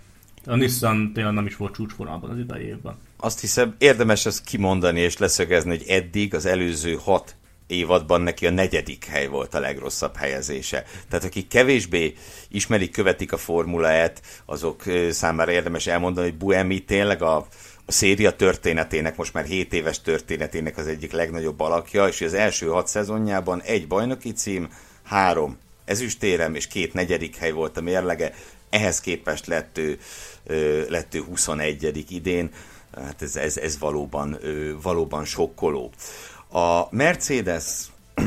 a Nissan tényleg nem is volt csúcsformában az idei évben. Azt hiszem érdemes ezt kimondani és leszögezni, hogy eddig az előző hat évadban neki a negyedik hely volt a legrosszabb helyezése. Tehát akik kevésbé ismerik, követik a Formula E-t, azok számára érdemes elmondani, hogy Buemi tényleg a a széria történetének, most már 7 éves történetének az egyik legnagyobb alakja, és az első hat szezonjában egy bajnoki cím, három ezüstérem és két negyedik hely volt a mérlege, ehhez képest lett ő, lett ő 21. idén, hát ez, ez, ez valóban, valóban sokkoló. A Mercedes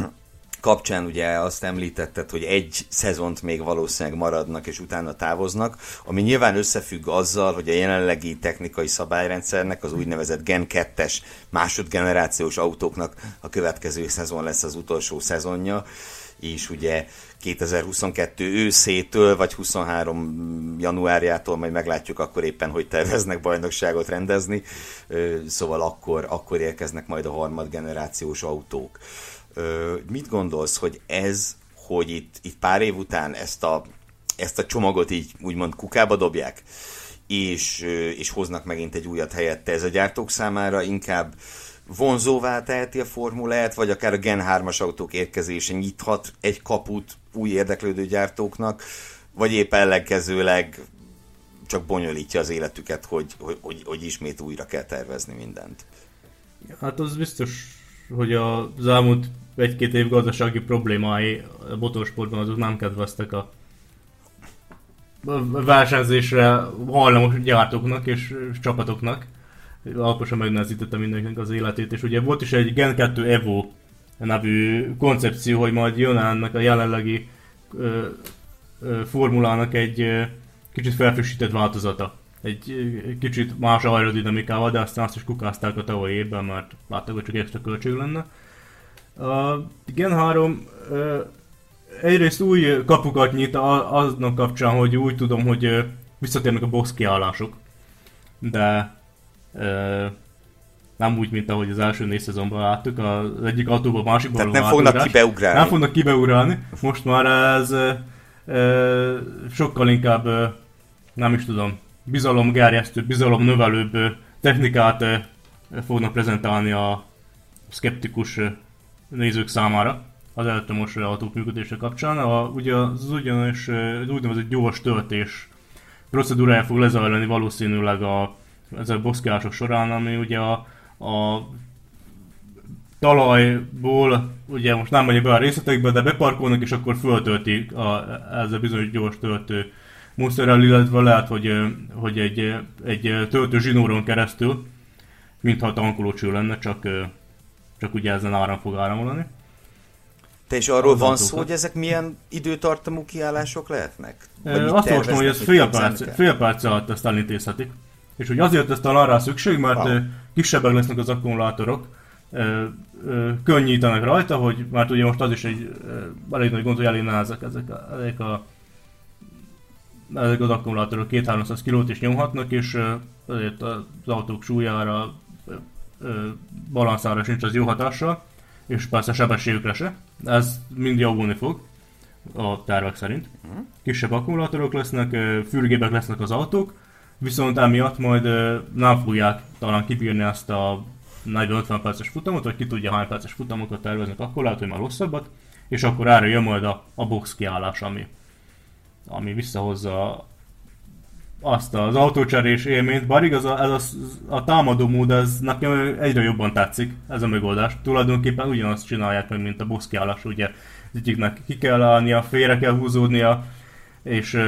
kapcsán ugye azt említetted, hogy egy szezont még valószínűleg maradnak, és utána távoznak, ami nyilván összefügg azzal, hogy a jelenlegi technikai szabályrendszernek, az úgynevezett Gen 2-es másodgenerációs autóknak a következő szezon lesz az utolsó szezonja, és ugye 2022 őszétől, vagy 23 januárjától, majd meglátjuk akkor éppen, hogy terveznek bajnokságot rendezni, szóval akkor, akkor érkeznek majd a harmadgenerációs autók. Mit gondolsz, hogy ez, hogy itt, itt pár év után ezt a, ezt a csomagot így úgymond kukába dobják, és, és hoznak megint egy újat helyette, ez a gyártók számára inkább vonzóvá teheti a formulát, vagy akár a Gen 3-as autók érkezése nyithat egy kaput új érdeklődő gyártóknak, vagy épp ellenkezőleg csak bonyolítja az életüket, hogy, hogy, hogy, hogy ismét újra kell tervezni mindent. Hát az biztos, hogy az elmúlt egy-két év gazdasági problémái a motorsportban azok nem kedveztek a versenyzésre hajlamos gyártóknak és csapatoknak. Alposan megnehezítette mindenkinek az életét, és ugye volt is egy Gen 2 Evo nevű koncepció, hogy majd jön ennek a jelenlegi ö, ö, formulának egy ö, kicsit felfrissített változata. Egy ö, kicsit más aerodinamikával, de aztán azt is kukázták a tavalyi évben, mert látták, hogy csak extra költség lenne. A Gen 3 ö, egyrészt új kapukat nyit aznak kapcsán, hogy úgy tudom, hogy visszatérnek a box kiállások. De ö, nem úgy, mint ahogy az első négy szezonban láttuk, az egyik autóban a másikban Tehát nem fognak kibeugrálni. Nem fognak kibeugrálni. Most már ez ö, sokkal inkább, ö, nem is tudom, bizalomgerjesztő, bizalomnövelőbb technikát ö, fognak prezentálni a szkeptikus nézők számára az elektromos autók működése kapcsán. A, ugye az ugyanis az úgynevezett gyors töltés procedúrája fog lezajlani valószínűleg a, ezek a boxkiások során, ami ugye a, a talajból, ugye most nem megyek be a részletekbe, de beparkolnak és akkor föltöltik a, ezzel bizonyos gyors töltő módszerrel, illetve lehet, hogy, hogy egy, egy töltő zsinóron keresztül, mintha tankolócső lenne, csak csak ugye ezen áram fog áramolni. Te is arról van szó, hogy ezek milyen időtartamú kiállások lehetnek? Vagy azt olvastam, hogy ez fél perc, fél perc alatt ezt elintézhetik. És hogy azért ezt talán rá szükség, mert wow. Kisebbek lesznek az akkumulátorok, könnyítenek rajta, hogy mert ugye most az is egy elég nagy gond, hogy elég nehezek ezek, a, ezek, a, ezek az akkumulátorok 2-300 kilót is nyomhatnak, és azért az autók súlyára balanszára sincs az jó hatással, és persze sebességükre se. Ez mind javulni fog a tervek szerint. Mhm. Kisebb akkumulátorok lesznek, fürgébek lesznek az autók, viszont emiatt majd nem fogják talán kibírni ezt a 40-50 perces futamot, vagy ki tudja hány perces futamokat terveznek, akkor lehet, hogy már rosszabbat, és akkor erre jön majd a, a box kiállás, ami, ami visszahozza azt az autócserés élményt, bár igaz, ez a, a támadó mód, ez nekem egyre jobban tetszik, ez a megoldás. Tulajdonképpen ugyanazt csinálják meg, mint a boszkiállás, ugye egyiknek ki kell állnia, félre kell húzódnia, és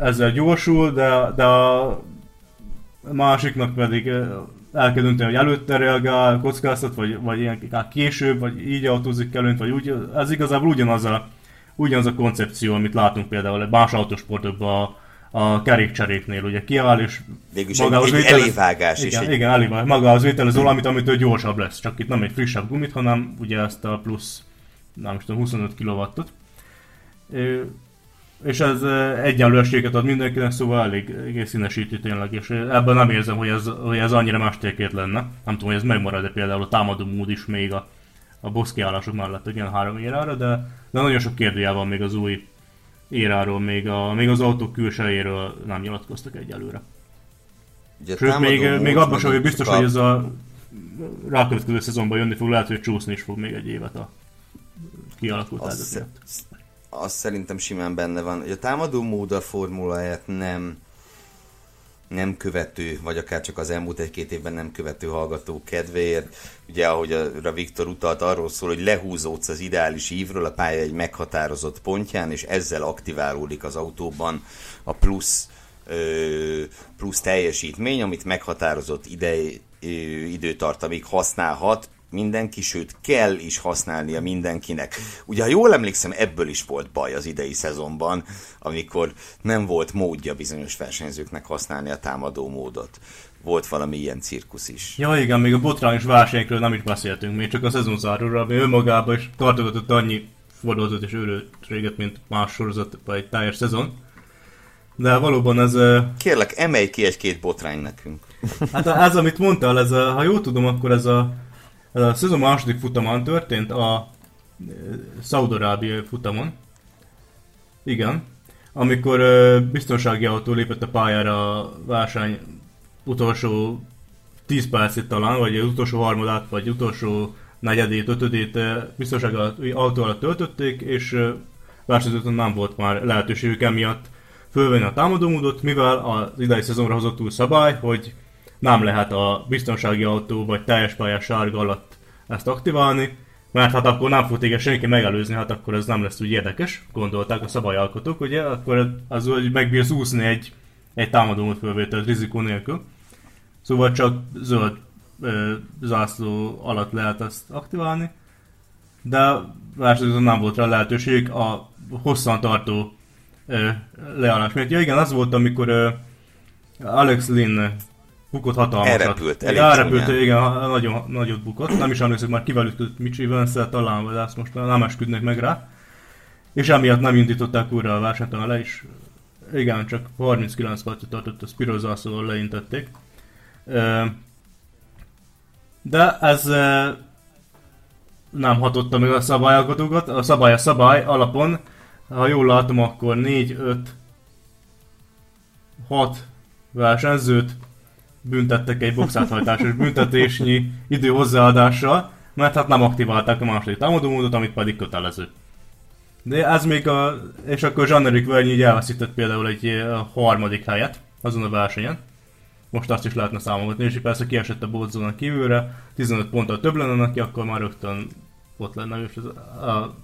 ezzel gyorsul, de, de a másiknak pedig el kell dönteni, hogy előtte reagál, kockáztat, vagy, vagy ilyen később, vagy így autózik előnt, vagy úgy, ez igazából ugyanaz a, ugyanaz a koncepció, amit látunk például más autósportokban, a kerékcseréknél, ugye kiáll, és Végülis maga egy, az egy elévágás igen, is. Igen, elévágás. Maga az vételező valamit, amitől gyorsabb lesz. Csak itt nem egy frissebb gumit, hanem ugye ezt a plusz, nem is tudom, 25 kW-ot. És ez egyenlőséget ad mindenkinek, szóval elég, elég színesíti tényleg, és ebben nem érzem, hogy ez, hogy ez annyira mástékét lenne. Nem tudom, hogy ez megmarad-e például a támadó mód is még a, a boss kiállások mellett egy ilyen három érára, de, de nagyon sok kérdőjel van még az új éráról, még, a, még az autók külsejéről nem nyilatkoztak egyelőre. Ugye Sőt, még, még abban sem biztos, a... hogy ez a rákövetkező szezonban jönni fog, lehet, hogy csúszni is fog még egy évet a kialakult azt, azt szerintem simán benne van. Hogy a támadó mód a formuláját nem nem követő, vagy akár csak az elmúlt egy-két évben nem követő hallgató kedvéért. Ugye, ahogy a Viktor utalt, arról szól, hogy lehúzódsz az ideális ívről a pálya egy meghatározott pontján, és ezzel aktiválódik az autóban a plusz plusz teljesítmény, amit meghatározott ide, időtartamig használhat, mindenki, sőt kell is használnia mindenkinek. Ugye, ha jól emlékszem, ebből is volt baj az idei szezonban, amikor nem volt módja bizonyos versenyzőknek használni a támadó módot. Volt valami ilyen cirkusz is. Ja igen, még a botrányos versenyekről nem is beszéltünk, még csak a szezonzárról, ami önmagában is tartogatott annyi fordulatot és őrültséget, mint más sorozat vagy egy teljes szezon. De valóban ez... Kérlek, emelj ki egy-két botrány nekünk. Hát ez, amit mondtál, ez a, ha jól tudom, akkor ez a, a szezon második futamon történt, a Szaudarábiai futamon. Igen. Amikor biztonsági autó lépett a pályára a verseny utolsó 10 percét talán, vagy az utolsó harmadát, vagy utolsó negyedét, ötödét biztonsági autó alatt töltötték, és versenyzőtön nem volt már lehetőségük emiatt fölvenni a támadómódot, mivel az idei szezonra hozott új szabály, hogy nem lehet a biztonsági autó vagy teljes pályás sárga alatt ezt aktiválni, mert hát akkor nem fog téged senki megelőzni, hát akkor ez nem lesz úgy érdekes, gondolták a szabályalkotók, ugye, akkor az, hogy megbírsz úszni egy, egy támadómód fölvételt rizikó nélkül. Szóval csak zöld ö, zászló alatt lehet ezt aktiválni, de versenyzőn nem volt rá lehetőség a hosszantartó leállás miatt. Ja igen, az volt, amikor Alex Lynn bukott hatalmasat. Elrepült, elég Elrepült, igen, nagyon, nagyot bukott. Nem is emlékszem, már kivel ütött Mitchie vance talán, vagy azt most nem esküdnek meg rá. És emiatt nem indították újra a versenyt, le is. Igen, csak 39 percet tartott a Spiroza, szóval leintették. De ez nem hatotta meg a szabályalkotókat. A szabály a szabály alapon ha jól látom, akkor 4, 5, 6 versenyzőt büntettek egy boxáthajtásos büntetésnyi idő hozzáadással, mert hát nem aktiválták a második támadómódot, amit pedig kötelező. De ez még a... és akkor Jean-Éric Verny így elveszített például egy a harmadik helyet azon a versenyen. Most azt is lehetne számolgatni, és persze kiesett a bodzónak kívülre, 15 ponttal több lenne neki, akkor már rögtön ott lenne és az, a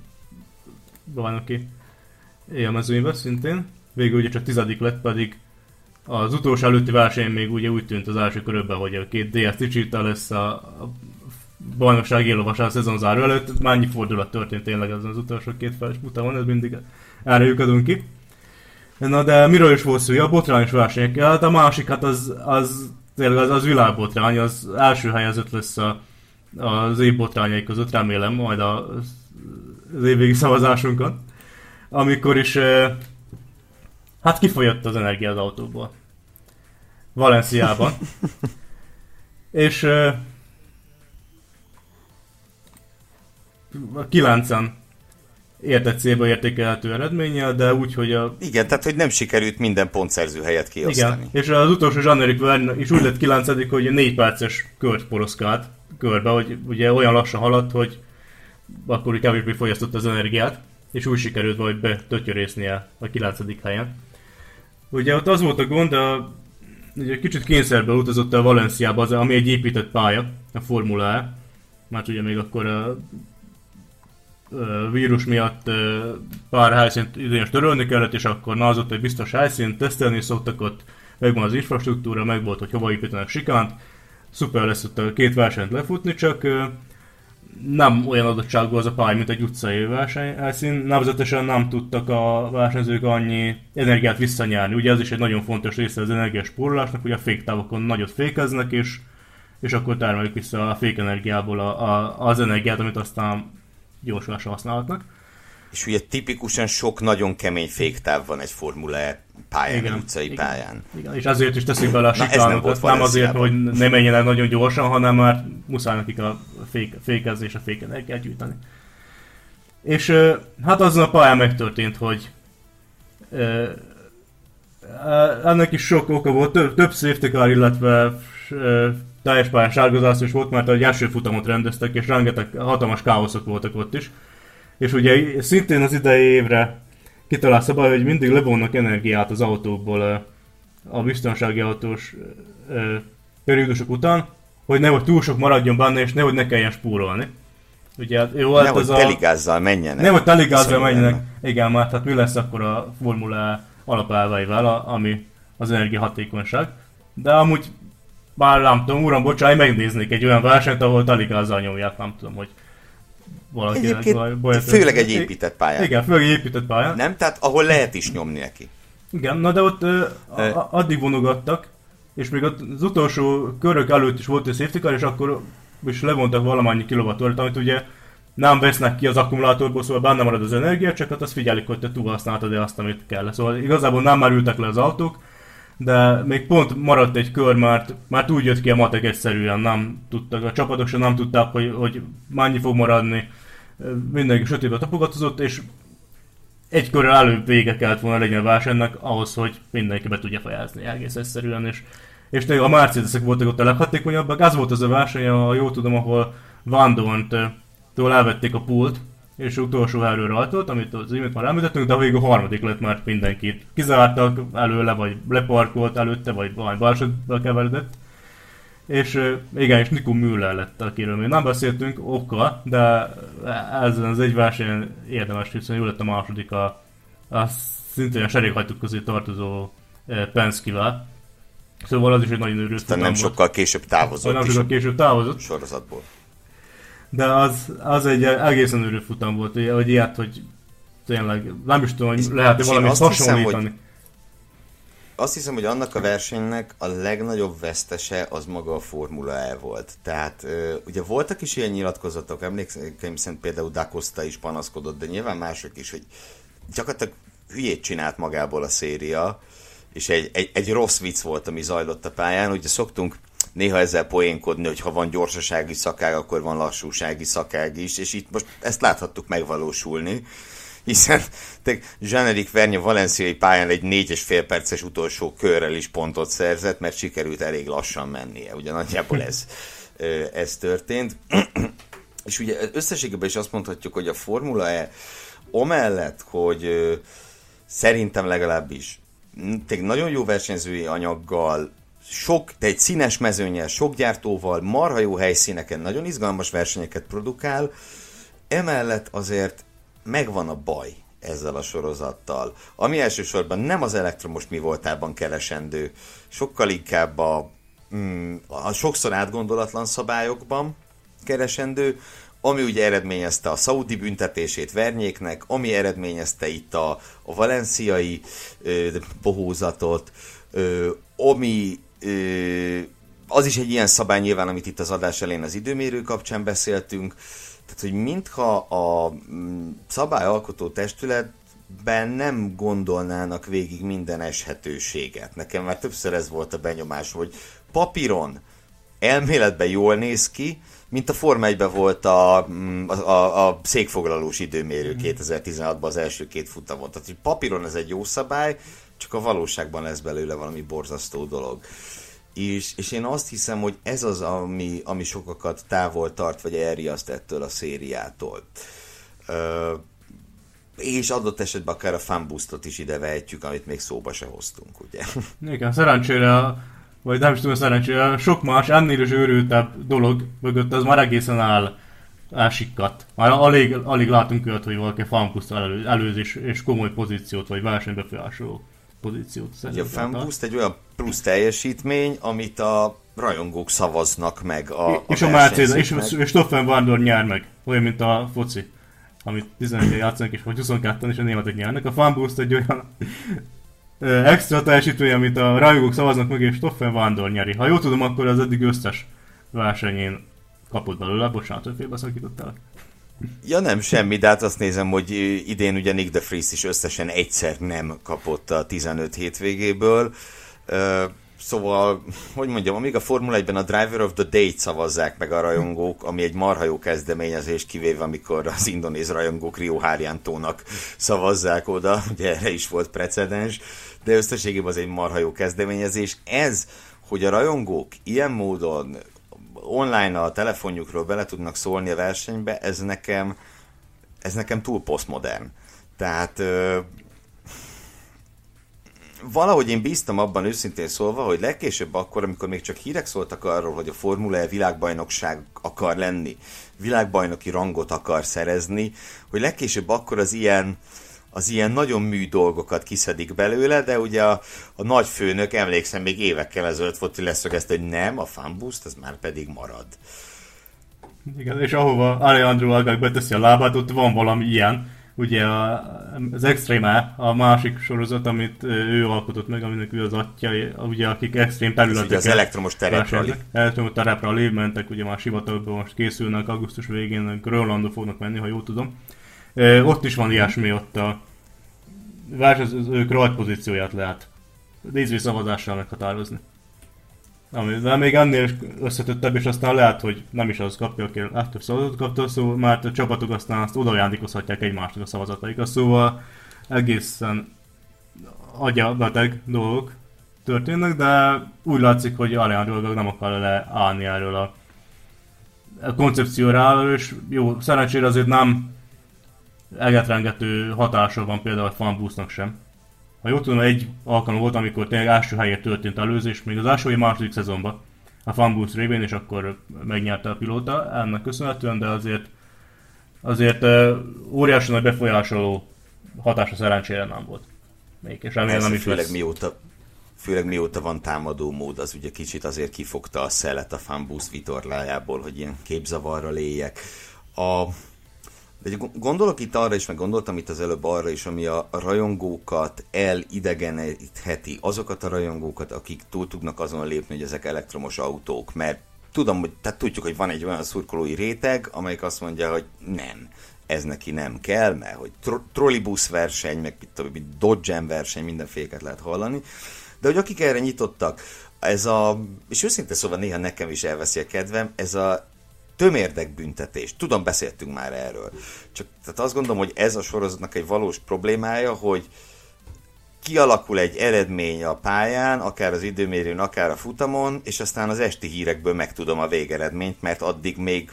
bajnoki élmezőnybe szintén. Végül ugye csak tizedik lett, pedig az utolsó előtti verseny még ugye úgy tűnt az első körökben, hogy a két DS Ticsita lesz a, bajnokság élovasa a szezon záró előtt. Mennyi fordulat történt tényleg az, az utolsó két feles futamon, ez mindig erre lyukadunk ki. Na de miről is volt szó? A botrányos versenyek. Hát a másik, hát az, az tényleg az, az világbotrány, az első helyezett lesz a, az év botrányai között, remélem, majd a, az évvégi szavazásunkon amikor is hát kifolyott az energia az autóból. Valenciában. és a kilencen értett célba értékelhető eredménnyel, de úgy, hogy a... Igen, tehát hogy nem sikerült minden pontszerző helyet kiosztani. Igen, és az utolsó Jean-Éric is úgy lett 9 hogy 4 perces kört poroszkált körbe, hogy ugye olyan lassan haladt, hogy akkor kevésbé fogyasztott az energiát és úgy sikerült vagy betötyörésznie a 9. helyen. Ugye ott az volt a gond, a, ugye kicsit kényszerből utazott a Valenciába, az, ami egy épített pálya, a Formula E, mert ugye még akkor a, a vírus miatt a, pár helyszínt időnyos törölni kellett, és akkor na az ott egy biztos helyszínt, tesztelni szoktak ott, megvan az infrastruktúra, meg volt, hogy hova építenek sikánt, szuper lesz ott a két versenyt lefutni, csak nem olyan adottságú az a pálya, mint egy utcai versenyhelyszín. Nevezetesen nem tudtak a versenyzők annyi energiát visszanyerni. Ugye ez is egy nagyon fontos része az energiaspórolásnak, hogy a féktávokon nagyot fékeznek, és, és akkor termelik vissza a fékenergiából a, a, az energiát, amit aztán gyorsulásra használhatnak. És ugye tipikusan sok nagyon kemény féktáv van egy Formula E pályán, igen, utcai igen, pályán. Igen, és azért is teszik bele a sikánokat, nem, nem azért, hogy ne menjen el nagyon gyorsan, hanem már muszáj nekik a fék, fékezni és a fékenergiát gyűjteni. És hát azon a pályán megtörtént, hogy ennek is sok oka volt, több, több safety car, illetve teljes pályán sárgazás is volt, mert egy első futamot rendeztek, és rengeteg hatalmas káoszok voltak ott is. És ugye szintén az idei évre kitalált szabály, hogy mindig levonnak energiát az autókból a biztonsági autós periódusok után, hogy nehogy túl sok maradjon benne, és nehogy ne kelljen spórolni. Ugye, jó, hát nehogy az teligázzal a... menjenek. Nehogy teligázzal menjenek. Igen, mert hát mi lesz akkor a Formula alapelveivel, ami az energiahatékonyság. De amúgy bár nem tudom, uram, bocsánat, megnéznék egy olyan versenyt, ahol taligázzal nyomják, nem tudom, hogy valaki Egyébként főleg egy épített pályán. Igen, főleg egy épített pályán. Nem? Tehát ahol lehet is nyomni neki. Igen, na de ott ö, a, addig vonogattak, és még az utolsó körök előtt is volt egy safety car, és akkor is levontak valamennyi kilovatort, amit ugye nem vesznek ki az akkumulátorból, szóval benne marad az energia, csak hát azt figyelik, hogy te túlhasználtad-e azt, amit kell. Szóval igazából nem már ültek le az autók, de még pont maradt egy kör, mert, mert úgy jött ki a matek egyszerűen, nem tudtak, a csapatok sem nem tudták, hogy, hogy mennyi fog maradni. Mindenki sötétbe tapogatozott, és egy körrel előbb vége kellett volna legyen a versenynek ahhoz, hogy mindenki be tudja fejezni egész egyszerűen, és, és a Mercedesek voltak ott a leghatékonyabbak. Ez volt az a verseny, ha jól tudom, ahol Van Dont-től elvették a pult, és utolsó erről rajtolt, amit az imént már említettünk, de végül a harmadik lett, mert mindenkit kizártak előle, vagy leparkolt előtte, vagy valami balesetbe keveredett. És igen, és Nico Müller lett, akiről még nem beszéltünk, oka, de ezen az egy versenyen érdemes, hiszen jó lett a második a, a szintén a serékhajtók közé tartozó Penske-vel. Szóval az is egy nagyon őrült. nem sokkal később távozott. Nem sokkal később távozott. Sorozatból de az, az egy egészen őrű futam volt, hogy ilyet, hogy tényleg nem is tudom, hogy lehet valami hasonlítani. Hiszem, hogy azt hiszem, hogy annak a versenynek a legnagyobb vesztese az maga a Formula E volt. Tehát ugye voltak is ilyen nyilatkozatok, emlékszem szerint például Da Costa is panaszkodott, de nyilván mások is, hogy gyakorlatilag hülyét csinált magából a széria, és egy, egy, egy rossz vicc volt, ami zajlott a pályán. Ugye szoktunk néha ezzel poénkodni, hogy ha van gyorsasági szakág, akkor van lassúsági szakág is, és itt most ezt láthattuk megvalósulni hiszen Zsenerik Vernya valenciai pályán egy négy és fél perces utolsó körrel is pontot szerzett, mert sikerült elég lassan mennie. Ugye nagyjából ez, ez történt. és ugye összességében is azt mondhatjuk, hogy a Formula E amellett, hogy szerintem legalábbis nagyon jó versenyzői anyaggal, sok, de egy színes mezőnyel, sok gyártóval, marha jó helyszíneken, nagyon izgalmas versenyeket produkál, emellett azért megvan a baj ezzel a sorozattal, ami elsősorban nem az elektromos mi voltában keresendő, sokkal inkább a, mm, a sokszor átgondolatlan szabályokban keresendő, ami ugye eredményezte a szaudi büntetését Vernyéknek, ami eredményezte itt a, a valenciai ö, bohózatot, ö, ami az is egy ilyen szabály nyilván, amit itt az adás elén az időmérő kapcsán beszéltünk, tehát hogy mintha a mm, szabályalkotó testületben nem gondolnának végig minden eshetőséget. Nekem már többször ez volt a benyomás, hogy papíron elméletben jól néz ki, mint a Forma 1 volt a, mm, a, a, a székfoglalós időmérő 2016-ban az első két futamon. Tehát, hogy papíron ez egy jó szabály, csak a valóságban lesz belőle valami borzasztó dolog. És, és én azt hiszem, hogy ez az, ami, ami sokakat távol tart, vagy elriaszt ettől a szériától. Ö, és adott esetben akár a fanboostot is ide vehetjük, amit még szóba se hoztunk, ugye? Igen, szerencsére, vagy nem is tudom, szerencsére, sok más ennél is őrültebb dolog mögött az már egészen áll elsikkat. Már alig, alig látunk olyat, hogy valaki fanboost elő, előzés és komoly pozíciót, vagy versenybefolyásoló pozíciót szerintem. A fanboost egy olyan plusz teljesítmény, amit a rajongók szavaznak meg a, a És a Mercedes, és, és Stoffen Vandor nyer meg, olyan, mint a foci, amit 11 játszanak, és vagy 22 és a németek nyernek. A fanboost egy olyan extra teljesítmény, amit a rajongók szavaznak meg, és Stoffen Vandor nyeri. Ha jól tudom, akkor az eddig összes versenyén kapott belőle, bocsánat, hogy félbeszakítottalak. Ja nem, semmi, de hát azt nézem, hogy idén ugye Nick de Vries is összesen egyszer nem kapott a 15 hétvégéből. Szóval, hogy mondjam, amíg a Formula 1-ben a Driver of the Day-t szavazzák meg a rajongók, ami egy marha jó kezdeményezés, kivéve amikor az indonéz rajongók Rio Haryantónak szavazzák oda, ugye erre is volt precedens, de összességében az egy marha jó kezdeményezés. Ez, hogy a rajongók ilyen módon online a telefonjukról bele tudnak szólni a versenybe, ez nekem, ez nekem túl posztmodern. Tehát valahogy én bíztam abban őszintén szólva, hogy legkésőbb akkor, amikor még csak hírek szóltak arról, hogy a Formula E világbajnokság akar lenni, világbajnoki rangot akar szerezni, hogy legkésőbb akkor az ilyen az ilyen nagyon mű dolgokat kiszedik belőle, de ugye a, a nagy főnök, emlékszem, még évekkel ezelőtt volt, hogy leszögezte, hogy nem, a fanboost, az már pedig marad. Igen, és ahova Alejandro Agag beteszi a lábát, ott van valami ilyen. Ugye az Extreme, a másik sorozat, amit ő alkotott meg, aminek ő az atya, ugye akik extrém területeken... az elektromos terepre Elektromos terepre lév mentek, ugye már sivatagban most készülnek, augusztus végén Grönlandba fognak menni, ha jól tudom. Ott is van ilyesmi, ott a versenyzők rajt pozícióját lehet nézői szavazással meghatározni. Ami, de még ennél összetettebb, és aztán lehet, hogy nem is az kapja, aki legtöbb szavazatot kapta, szóval már a csapatok aztán azt odajándékozhatják egymásnak a szavazataikat, szóval egészen agyabeteg dolgok történnek, de úgy látszik, hogy Alejandro nem akar leállni erről a koncepcióra, és jó, szerencsére azért nem egetrengető hatása van például a fanbusznak sem. Ha jól tudom, egy alkalom volt, amikor tényleg első helyért történt előzés, még az első vagy második szezonban a fanbusz révén, és akkor megnyerte a pilóta ennek köszönhetően, de azért azért óriási nagy befolyásoló hatása szerencsére nem volt. Még, és remélem nem is főleg lesz. mióta, főleg mióta van támadó mód, az ugye kicsit azért kifogta a szelet a fanbusz vitorlájából, hogy ilyen képzavarral éljek. A, de gondolok itt arra is, meg gondoltam itt az előbb arra is, ami a rajongókat elidegenítheti, azokat a rajongókat, akik túl tudnak azon lépni, hogy ezek elektromos autók, mert tudom, hogy tehát tudjuk, hogy van egy olyan szurkolói réteg, amelyik azt mondja, hogy nem, ez neki nem kell, mert hogy tro- trollibusz verseny, meg mit Dodge verseny, mindenféleket lehet hallani, de hogy akik erre nyitottak, ez a, és őszintén szóval néha nekem is elveszi a kedvem, ez a tömérdekbüntetés. Tudom, beszéltünk már erről. Csak tehát azt gondolom, hogy ez a sorozatnak egy valós problémája, hogy kialakul egy eredmény a pályán, akár az időmérőn, akár a futamon, és aztán az esti hírekből megtudom a végeredményt, mert addig még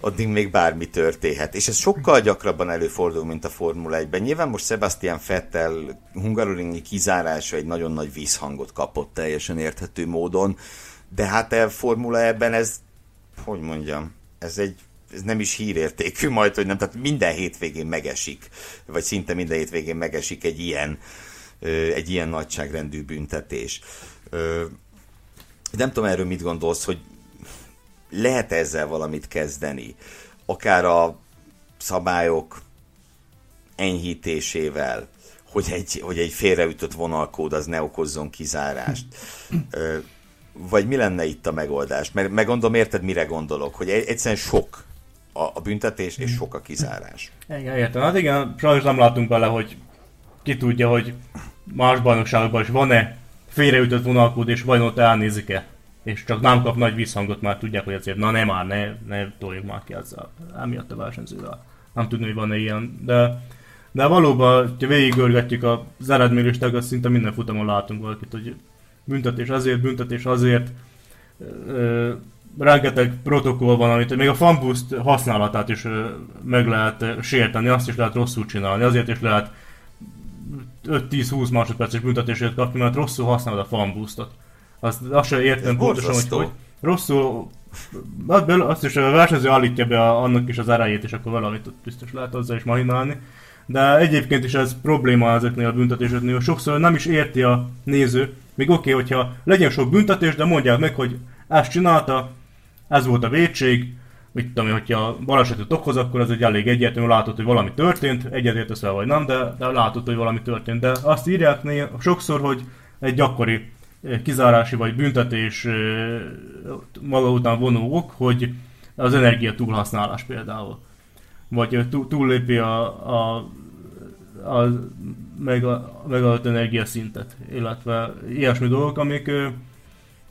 addig még bármi történhet. És ez sokkal gyakrabban előfordul, mint a Formula 1-ben. Nyilván most Sebastian Vettel Hungaroringi kizárása egy nagyon nagy vízhangot kapott teljesen érthető módon, de hát a Formula ebben ez hogy mondjam, ez egy ez nem is hírértékű majd, hogy nem, tehát minden hétvégén megesik, vagy szinte minden hétvégén megesik egy ilyen, egy ilyen nagyságrendű büntetés. Nem tudom erről mit gondolsz, hogy lehet ezzel valamit kezdeni, akár a szabályok enyhítésével, hogy egy, hogy egy félreütött vonalkód az ne okozzon kizárást vagy mi lenne itt a megoldás? Mert megmondom, érted, mire gondolok? Hogy egyszerűen sok a, a büntetés, és sok a kizárás. Igen, értem. Hát igen, sajnos nem látunk bele, hogy ki tudja, hogy más bajnokságokban is van-e félreütött vonalkód, és vajon ott elnézik-e. És csak nem kap nagy visszhangot, már tudják, hogy azért na ne már, ne, ne toljuk már ki ezzel, emiatt a versenyzővel. Nem tudni, hogy van-e ilyen, de de valóban, ha végigörgetjük az eredménylistát, az szinte minden futamon látunk valakit, hogy büntetés azért, büntetés azért, ö, rengeteg protokoll van, amit még a fanboost használatát is meg lehet sérteni, azt is lehet rosszul csinálni, azért is lehet 5-10-20 másodperces büntetését kapni, mert rosszul használod a fanboostot. Azt, azt sem értem pontosan, hogy, hogy rosszul azt is a versenyző állítja be a, annak is az erejét, és akkor valamit biztos lehet azzal is mahinálni. De egyébként is ez probléma ezeknél a büntetéseknél, sokszor nem is érti a néző, még oké, okay, hogyha legyen sok büntetés, de mondják meg, hogy ezt csinálta, ez volt a védség, mit tudom én, hogyha balesetet okoz, akkor az egy elég egyértelmű, látod, hogy valami történt, egyetértesz el vagy nem, de, de látod, hogy valami történt. De azt írják néha, sokszor, hogy egy gyakori eh, kizárási vagy büntetés eh, maga után vonó ok, hogy az energia túlhasználás például. Vagy eh, túllépi a, a a megadott energiaszintet, illetve ilyesmi dolgok, amik,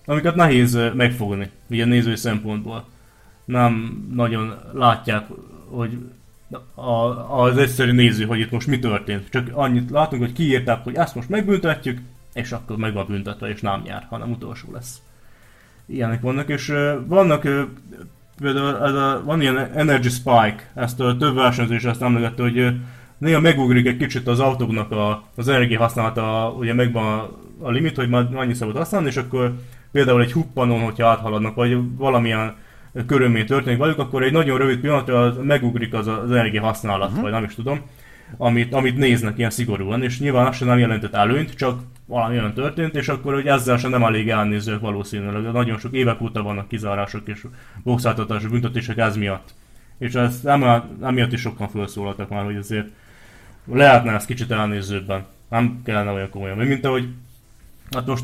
amiket nehéz megfogni, ugye nézői szempontból. Nem nagyon látják, hogy a, az egyszerű néző, hogy itt most mi történt. Csak annyit látunk, hogy kiírták, hogy ezt most megbüntetjük, és akkor meg van büntetve, és nem nyár, hanem utolsó lesz. Ilyenek vannak, és vannak például ez a, van ilyen Energy Spike, ezt a több versenyzés ezt emlegette, hogy néha megugrik egy kicsit az autóknak a, az energia használata, ugye megvan a, limit, hogy már annyi szabad használni, és akkor például egy huppanon, hogyha áthaladnak, vagy valamilyen körülmény történik velük, akkor egy nagyon rövid pillanatra megugrik az az energia használat, uh-huh. vagy nem is tudom, amit, amit néznek ilyen szigorúan, és nyilván az sem nem jelentett előnyt, csak valami olyan történt, és akkor hogy ezzel sem nem elég elnézők valószínűleg. Nagyon sok évek óta vannak kizárások és boxáltatások, büntetések ez miatt. És ez emiatt is sokan felszólaltak már, hogy azért lehetne ezt kicsit elnézőbben. Nem kellene olyan komolyan. Mint ahogy, hát most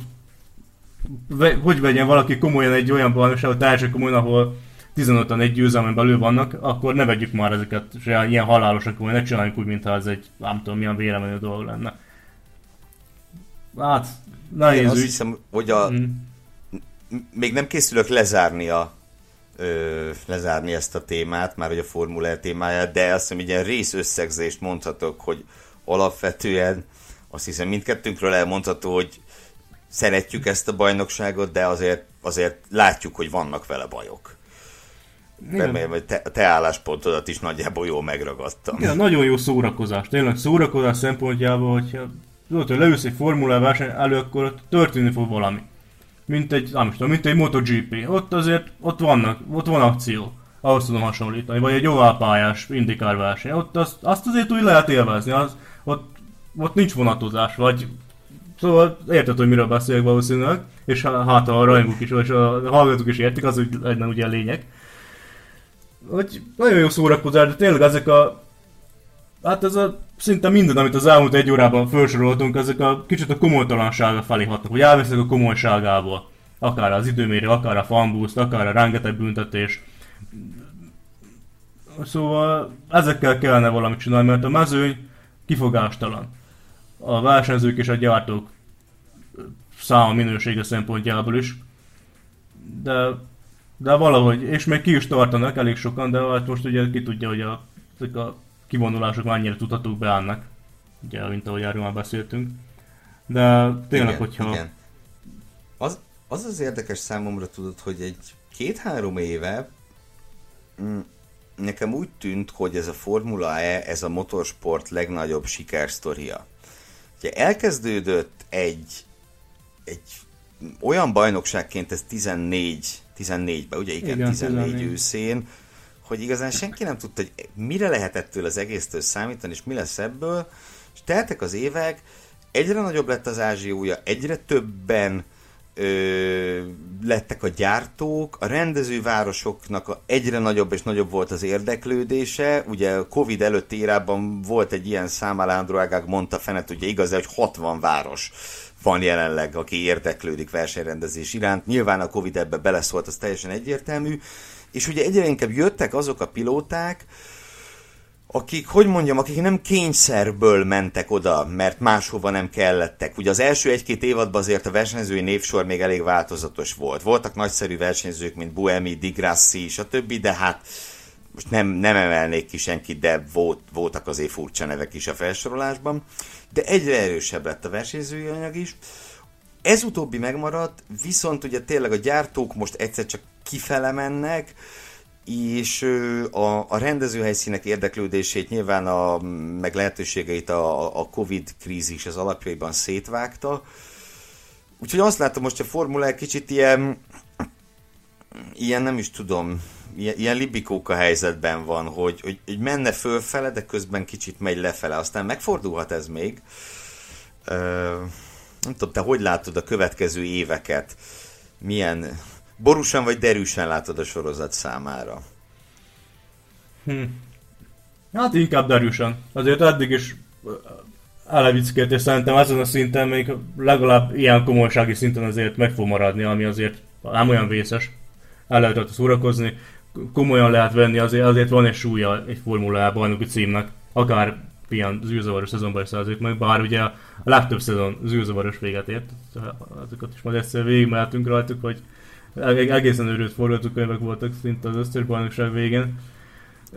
hogy vegyen valaki komolyan egy olyan bajnokságot, teljesen komolyan, ahol 15-an egy győzelmen belül vannak, akkor ne vegyük már ezeket se ilyen halálosak, hogy ne csináljuk úgy, mintha ez egy nem tudom milyen véleményű dolog lenne. Hát, nehéz Én azt ügy. hiszem, hogy a... Mm. Még nem készülök lezárni a ö, lezárni ezt a témát, már hogy a Formula E témáját, de azt hiszem, hogy ilyen rész összegzést mondhatok, hogy alapvetően azt hiszem mindkettőnkről elmondható, hogy szeretjük ezt a bajnokságot, de azért, azért látjuk, hogy vannak vele bajok. Remélem, hogy te, te álláspontodat is nagyjából jól megragadtam. Igen, nagyon jó szórakozás. Tényleg szórakozás szempontjából, hogyha tudod, hogy leülsz egy formula verseny elő, akkor ott történni fog valami. Mint egy, nem tudom, mint egy MotoGP. Ott azért, ott vannak, ott van akció. Ahhoz tudom hasonlítani. Vagy egy oválpályás indikár verseny. Ott azt, azt azért úgy lehet élvezni. Az, ott, ott nincs vonatozás, vagy Szóval érted, hogy miről beszélek valószínűleg, és hát a rajongók is, és a hallgatók is értik, az úgy ugye a lényeg. Hogy nagyon jó szórakozás, de tényleg ezek a... Hát ez a szinte minden, amit az elmúlt egy órában felsoroltunk, ezek a kicsit a komolytalansága felé hatnak, hogy elveszek a komolyságából. Akár az időmérő, akár a fanboost, akár a rengeteg büntetés. Szóval ezekkel kellene valamit csinálni, mert a mezőny kifogástalan. A versenyzők és a gyártók száma minősége szempontjából is. De, de valahogy, és még ki is tartanak elég sokan, de hát most ugye ki tudja, hogy a, ezek a kivonulások mennyire tudhatók beállnak. Ugye, mint ahogy erről már beszéltünk. De tényleg, igen, hogyha... Igen. Az, az az érdekes számomra tudod, hogy egy két-három éve mm, nekem úgy tűnt, hogy ez a Formula E, ez a motorsport legnagyobb sikersztoria. Ugye elkezdődött egy egy olyan bajnokságként ez 14, 14-ben, ugye igen, igen 14, 14 őszén, hogy igazán senki nem tudta, hogy mire lehet ettől az egésztől számítani, és mi lesz ebből, és teltek az évek, egyre nagyobb lett az ázsiója, egyre többen ö, lettek a gyártók, a rendezővárosoknak a egyre nagyobb és nagyobb volt az érdeklődése, ugye Covid előtti érában volt egy ilyen szám, Alándro Ágák mondta fenet, ugye igaz, hogy 60 város van jelenleg, aki érdeklődik versenyrendezés iránt. Nyilván a Covid ebbe beleszólt, az teljesen egyértelmű. És ugye egyre inkább jöttek azok a pilóták, akik, hogy mondjam, akik nem kényszerből mentek oda, mert máshova nem kellettek. Ugye az első egy-két évadban azért a versenyzői névsor még elég változatos volt. Voltak nagyszerű versenyzők, mint Buemi, Di Grassi, stb., de hát most nem, nem emelnék ki senkit, de volt, voltak azért furcsa nevek is a felsorolásban de egyre erősebb lett a versenyzői anyag is. Ez utóbbi megmaradt, viszont ugye tényleg a gyártók most egyszer csak kifele mennek, és a, a rendezőhelyszínek érdeklődését nyilván a, meg lehetőségeit a, a Covid krízis az alapjaiban szétvágta. Úgyhogy azt látom most a Formula egy kicsit ilyen, ilyen nem is tudom, ilyen, ilyen libikóka helyzetben van, hogy, hogy, hogy menne fölfele, de közben kicsit megy lefele. Aztán megfordulhat ez még. Ö, nem tudom, te hogy látod a következő éveket? Milyen borúsan vagy derűsen látod a sorozat számára? Hm. Hát inkább derűsen. Azért eddig is elevickélt, és szerintem ezen a szinten még legalább ilyen komolysági szinten azért meg fog maradni, ami azért nem olyan vészes. El lehet szórakozni komolyan lehet venni, azért, azért van egy súlya egy Formula bajnoki címnek, akár ilyen zűrzavaros szezonban szerzők meg, bár ugye a legtöbb szezon zűrzavaros véget ért, azokat is majd egyszer végigmehetünk rajtuk, hogy egészen őrült forgatókönyvek voltak szinte az összes bajnokság végén.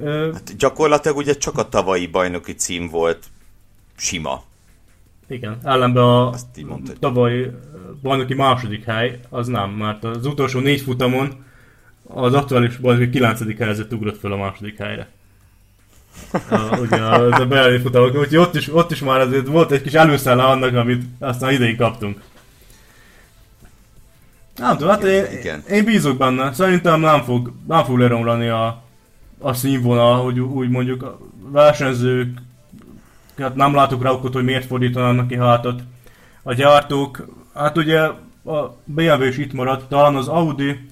Hát gyakorlatilag ugye csak a tavalyi bajnoki cím volt sima. Igen, ellenben a tavalyi bajnoki második hely, az nem, mert az utolsó négy futamon az aktuális bajnoki 9. helyzet ugrott fel a második helyre. A, ugye a, a Berlin futamok, úgyhogy ott is, ott is már azért volt egy kis előszele annak, amit aztán idején kaptunk. Nem tudom, hát én, Igen. én bízok benne. Szerintem nem fog, nem fog leromlani a, a színvonal, hogy úgy mondjuk a versenyzők, hát nem látok rá okot, hogy miért fordítanak ki hátat. A gyártók, hát ugye a BMW is itt maradt, talán az Audi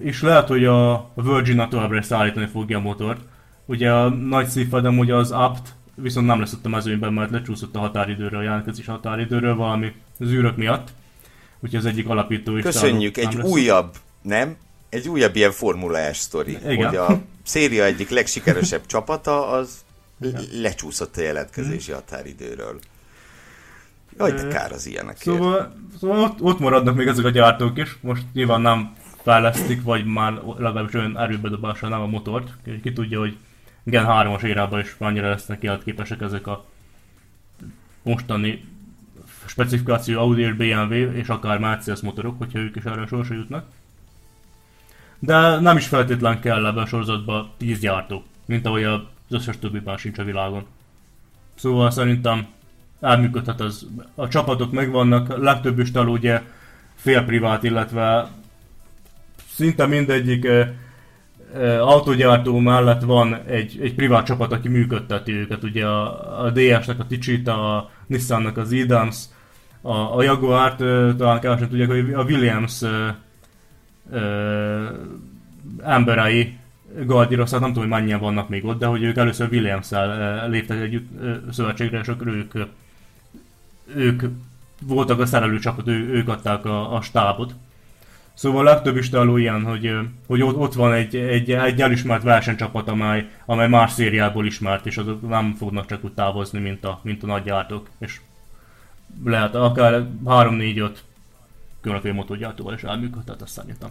és lehet, hogy a Virgin továbbra is szállítani fogja a motort. Ugye a nagy szívfedem ugye az apt, viszont nem lesz ott a mezőnyben, mert lecsúszott a határidőre, a jelentkezés határidőről valami zűrök miatt. Úgyhogy az egyik alapító is. Köszönjük, egy lesz. újabb, nem? Egy újabb ilyen Formula S sztori, Igen. hogy a széria egyik legsikeresebb csapata az Igen. lecsúszott a jelentkezési hmm. határidőről. Jaj, de kár az ilyenekért. Szóval, szóval ott, ott maradnak még ezek a gyártók is. Most nyilván nem fejlesztik, vagy már legalábbis olyan erőbedobással nem a motort. Ki tudja, hogy Gen 3-as érában is annyira lesznek életképesek ezek a mostani specifikáció Audi és BMW és akár Mercedes motorok, hogyha ők is erre sorsra jutnak. De nem is feltétlen kell ebben a sorozatban 10 gyártó, mint ahogy az összes többi már sincs a világon. Szóval szerintem elműködhet az. A csapatok megvannak, legtöbb is ugye félprivát, illetve szinte mindegyik autogyártó mellett van egy, egy privát csapat, aki működteti őket. Ugye a, a DS-nek a Tichita, a Nissan-nak az Idams, a, a Jaguar-t talán kevesen tudják, hogy a Williams eh, eh, emberei Gardira, szóval nem tudom, hogy mennyien vannak még ott, de hogy ők először Williams-szel léptek együtt szövetségre, és akkor ők ők voltak a szerelő csapat, ő, ők adták a, a stábot. Szóval legtöbb is találó ilyen, hogy, hogy ott, van egy, egy, egy elismert versenycsapat, amely, amely más szériából ismert, és azok nem fognak csak úgy távozni, mint a, mint a nagy gyártók. És lehet akár 3-4-5 különböző motorgyártóval is elműködhet, azt szerintem.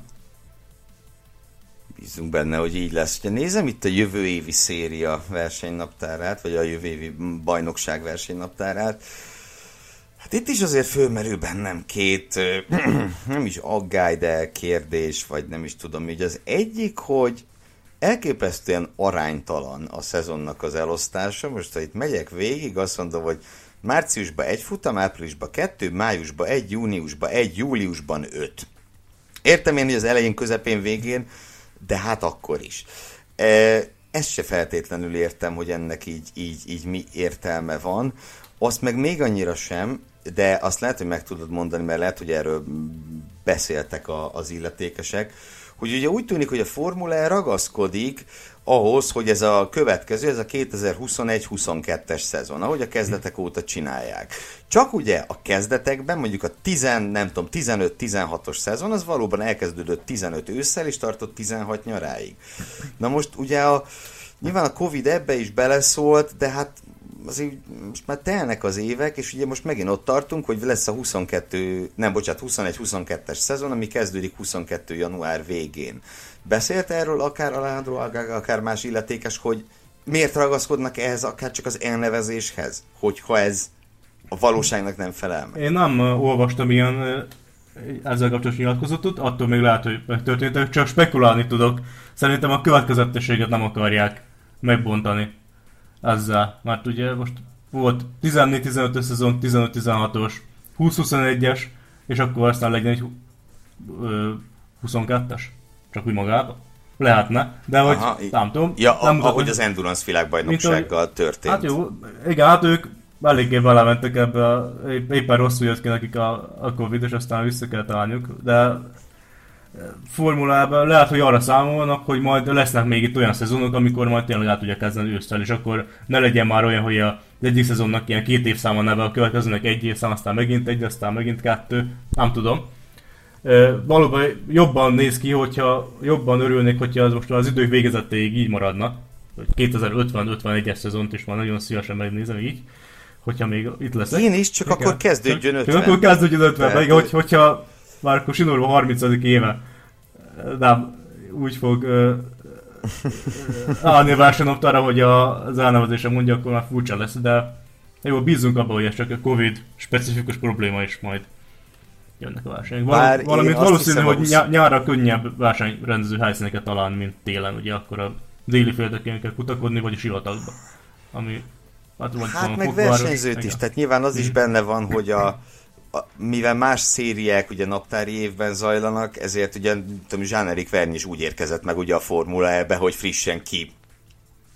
Bízunk benne, hogy így lesz. Ha nézem itt a jövő évi széria versenynaptárát, vagy a jövő évi bajnokság versenynaptárát, Hát itt is azért fölmerül bennem két, nem is aggály, de kérdés, vagy nem is tudom, így az egyik, hogy elképesztően aránytalan a szezonnak az elosztása. Most, ha itt megyek végig, azt mondom, hogy márciusban egy futam, áprilisban kettő, májusban egy, júniusban egy, júliusban öt. Értem én, hogy az elején, közepén, végén, de hát akkor is. E, ezt se feltétlenül értem, hogy ennek így, így, így mi értelme van. Azt meg még annyira sem, de azt lehet, hogy meg tudod mondani, mert lehet, hogy erről beszéltek a, az illetékesek, hogy ugye úgy tűnik, hogy a Formula e ragaszkodik ahhoz, hogy ez a következő, ez a 2021-22-es szezon, ahogy a kezdetek óta csinálják. Csak ugye a kezdetekben, mondjuk a 10, nem tudom, 15-16-os szezon, az valóban elkezdődött 15 ősszel, és tartott 16 nyaráig. Na most ugye a, nyilván a Covid ebbe is beleszólt, de hát azért most már telnek az évek, és ugye most megint ott tartunk, hogy lesz a 22, nem bocsánat, 21-22-es szezon, ami kezdődik 22. január végén. Beszélt erről akár Alejandro akár más illetékes, hogy miért ragaszkodnak ehhez, akár csak az elnevezéshez, hogyha ez a valóságnak nem felel meg? Én nem olvastam ilyen ezzel kapcsolatos nyilatkozatot, attól még lehet, hogy megtörtént, csak spekulálni tudok. Szerintem a következetességet nem akarják megbontani ezzel. Mert ugye most volt 14-15 szezon, 15-16-os, 20-21-es, és akkor aztán legyen egy 22-es. Csak úgy magában. Lehetne, de hogy Aha, nem tudom. Ja, nem a, ahogy az Endurance világbajnoksággal történt. Hát jó, igen, hát ők eléggé belementek ebbe, éppen rosszul jött ki nekik a, a Covid, és aztán vissza kell találniuk, de formulában lehet, hogy arra számolnak, hogy majd lesznek még itt olyan szezonok, amikor majd tényleg át tudja kezdeni ősztel, és akkor ne legyen már olyan, hogy a egyik szezonnak ilyen két évszáma neve, a következőnek egy évszám, aztán megint egy, aztán megint kettő, nem tudom. Valóban jobban néz ki, hogyha jobban örülnék, hogyha az most az idők végezetéig így maradna, hogy 2050-51-es szezont is már nagyon szívesen megnézem így, hogyha még itt lesz. Én is, csak Igen. akkor kezdődjön 50. Csak akkor kezdődjön 50, meg, hogy, hogyha már akkor Sinorva 30. éve nem úgy fog állni a versenynaptára, hogy a, az elnevezése mondja, akkor már furcsa lesz, de jó, bízunk abban, hogy ez csak a Covid specifikus probléma is majd jönnek a versenyek. Val- valamint valószínű, hiszem, hogy ny- nyárra könnyebb versenyrendező helyszíneket talán, mint télen, ugye akkor a déli földeken kell kutakodni, vagy a sivatagba. Ami Hát, hát meg versenyzőt is, tehát nyilván az is benne van, hogy a, mivel más szériák ugye naptári évben zajlanak, ezért ugye tudom, Jean-Éric Verne is úgy érkezett meg ugye a Formula ebbe, hogy frissen ki.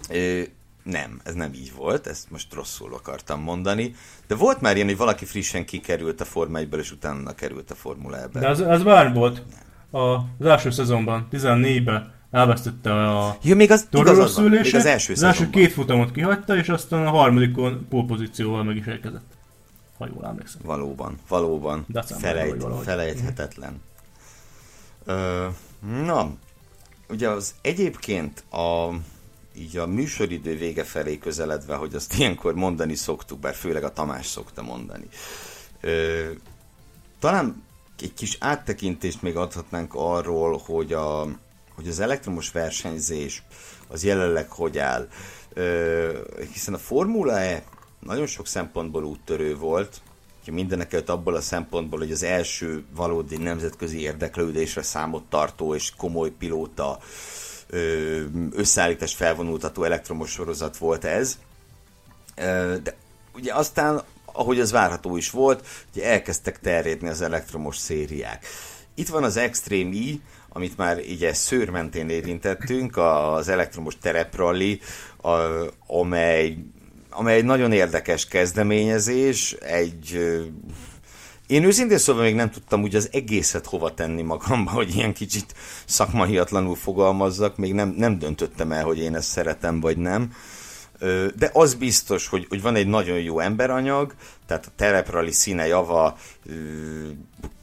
Ö, nem, ez nem így volt, ezt most rosszul akartam mondani, de volt már ilyen, hogy valaki frissen kikerült a Forma 1 és utána került a Formula ebbe. De az, az már volt. A, az első szezonban, 14-ben elvesztette a ja, még az, igaz, az, még az első Az első két futamot kihagyta, és aztán a harmadikon pólpozícióval meg is érkezett. Ha jól emlékszem. Valóban, valóban. Felejt, felejthetetlen. Ö, na, ugye az egyébként a így a műsoridő vége felé közeledve, hogy azt ilyenkor mondani szoktuk, bár főleg a Tamás szokta mondani. Ö, talán egy kis áttekintést még adhatnánk arról, hogy a, hogy az elektromos versenyzés az jelenleg hogy áll. Ö, hiszen a Formula E nagyon sok szempontból úttörő volt, mindenek előtt abból a szempontból, hogy az első valódi nemzetközi érdeklődésre számot tartó és komoly pilóta összeállítás felvonultató elektromos sorozat volt ez. De ugye aztán, ahogy az várható is volt, ugye elkezdtek terjedni az elektromos szériák. Itt van az Extreme E, amit már így szőr mentén érintettünk, az elektromos terepralli, amely, amely egy nagyon érdekes kezdeményezés, egy én őszintén szóval még nem tudtam úgy az egészet hova tenni magamba, hogy ilyen kicsit szakmaiatlanul fogalmazzak, még nem, nem döntöttem el, hogy én ezt szeretem vagy nem. De az biztos, hogy, hogy van egy nagyon jó emberanyag, tehát a tereprali színe java,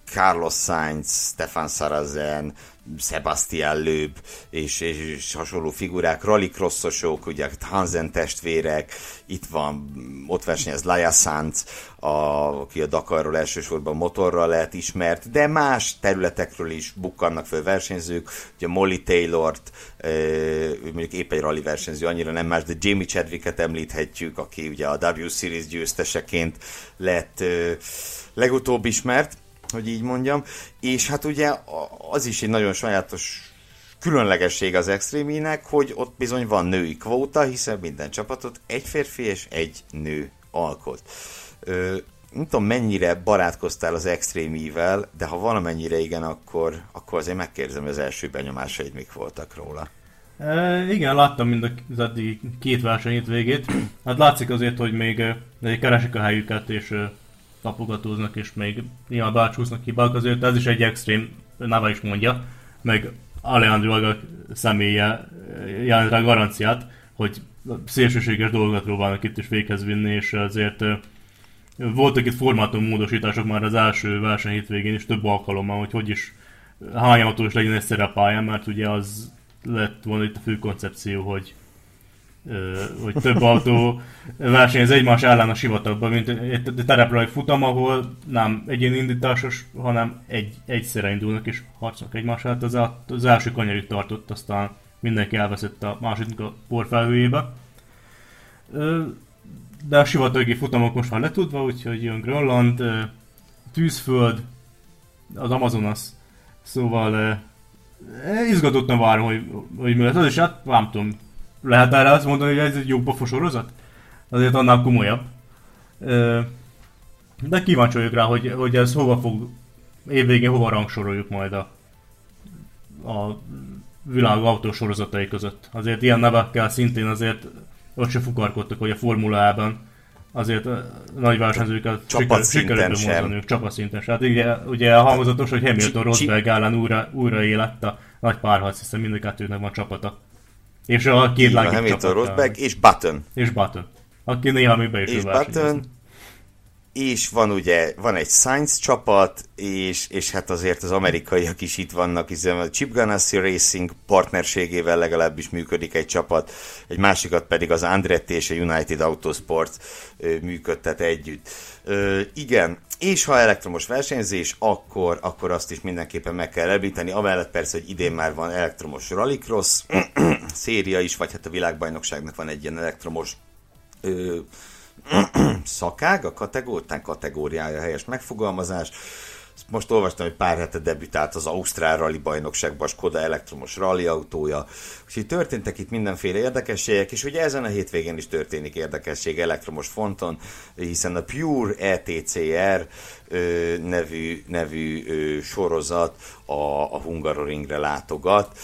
Carlos Sainz, Stefan Sarazen, Sebastian Löb és, és, és hasonló figurák, rallycrossosok, ugye Hansen testvérek, itt van, ott versenyez Laia Sanz, a, aki a Dakarról elsősorban motorral lehet ismert, de más területekről is bukkannak föl versenyzők, ugye Molly Taylort, ő mondjuk épp egy rally versenyző, annyira nem más, de Jamie Chadwicket említhetjük, aki ugye a W Series győzteseként lett legutóbb ismert, hogy így mondjam, és hát ugye az is egy nagyon sajátos különlegesség az extréminek, hogy ott bizony van női kvóta, hiszen minden csapatot egy férfi és egy nő alkot. Ö, nem tudom, mennyire barátkoztál az extrémivel, de ha valamennyire igen, akkor, akkor azért megkérdezem, hogy az első benyomásaid mik voltak róla. E, igen, láttam mind az eddig két versenyét végét. Hát látszik azért, hogy még keresik a helyüket, és tapogatóznak, és még néha bácsúznak hibák, azért ez is egy extrém, neve is mondja, meg Alejandro Aga személye jelent rá garanciát, hogy szélsőséges dolgokat próbálnak itt is véghez vinni, és azért voltak itt formátum módosítások már az első verseny hétvégén is több alkalommal, hogy hogy is hány autós legyen egy szerepályán, mert ugye az lett volna itt a fő koncepció, hogy hogy több autó versenyez egymás ellen a sivatagban, mint egy tereprajt futam, ahol nem egyén indításos, hanem egy, egyszerre indulnak és harcolnak egymás Hát Az, az első kanyarit tartott, aztán mindenki elveszett a második a porfelhőjébe. De a sivatagi futamok most már letudva, úgyhogy jön Grönland, Tűzföld, az Amazonas, szóval izgatottan várom, hogy, hogy mi lesz. Az is hát nem tudom, lehet erre azt mondani, hogy ez egy jó pofa sorozat? Azért annál komolyabb. De kíváncsi vagyok rá, hogy, hogy ez hova fog, évvégén hova rangsoroljuk majd a, a világ autósorozatai között. Azért ilyen nevekkel szintén azért ott se fukarkodtak, hogy a Formula azért nagy versenyzőket sikerült bemondaniuk csapatszinten sem. Hát ugye, ugye hangzatos, hogy Hamilton Rosberg ellen újra, újra élett a nagy párharc, hiszen mind a kettőnek van csapata. És a két legjobb Hamilton, Rosberg és Button. És Button. Aki néha még be is És Button, és van ugye, van egy Science csapat, és, és hát azért az amerikaiak is itt vannak, hiszen a Chip Ganassi Racing partnerségével legalábbis működik egy csapat, egy másikat pedig az Andretti és a United Autosport működtet együtt. Ö, igen, és ha elektromos versenyzés, akkor, akkor azt is mindenképpen meg kell említeni. Amellett persze, hogy idén már van elektromos rallycross széria is, vagy hát a világbajnokságnak van egy ilyen elektromos ö, szakág, a kategórián kategóriája helyes megfogalmazás. most olvastam, hogy pár hete debütált az Ausztrál Rally bajnokságban, Skoda elektromos rally autója. Úgyhogy történtek itt mindenféle érdekességek, és ugye ezen a hétvégén is történik érdekesség elektromos fonton, hiszen a Pure ETCR nevű, nevű sorozat a, a Hungaroringre látogat.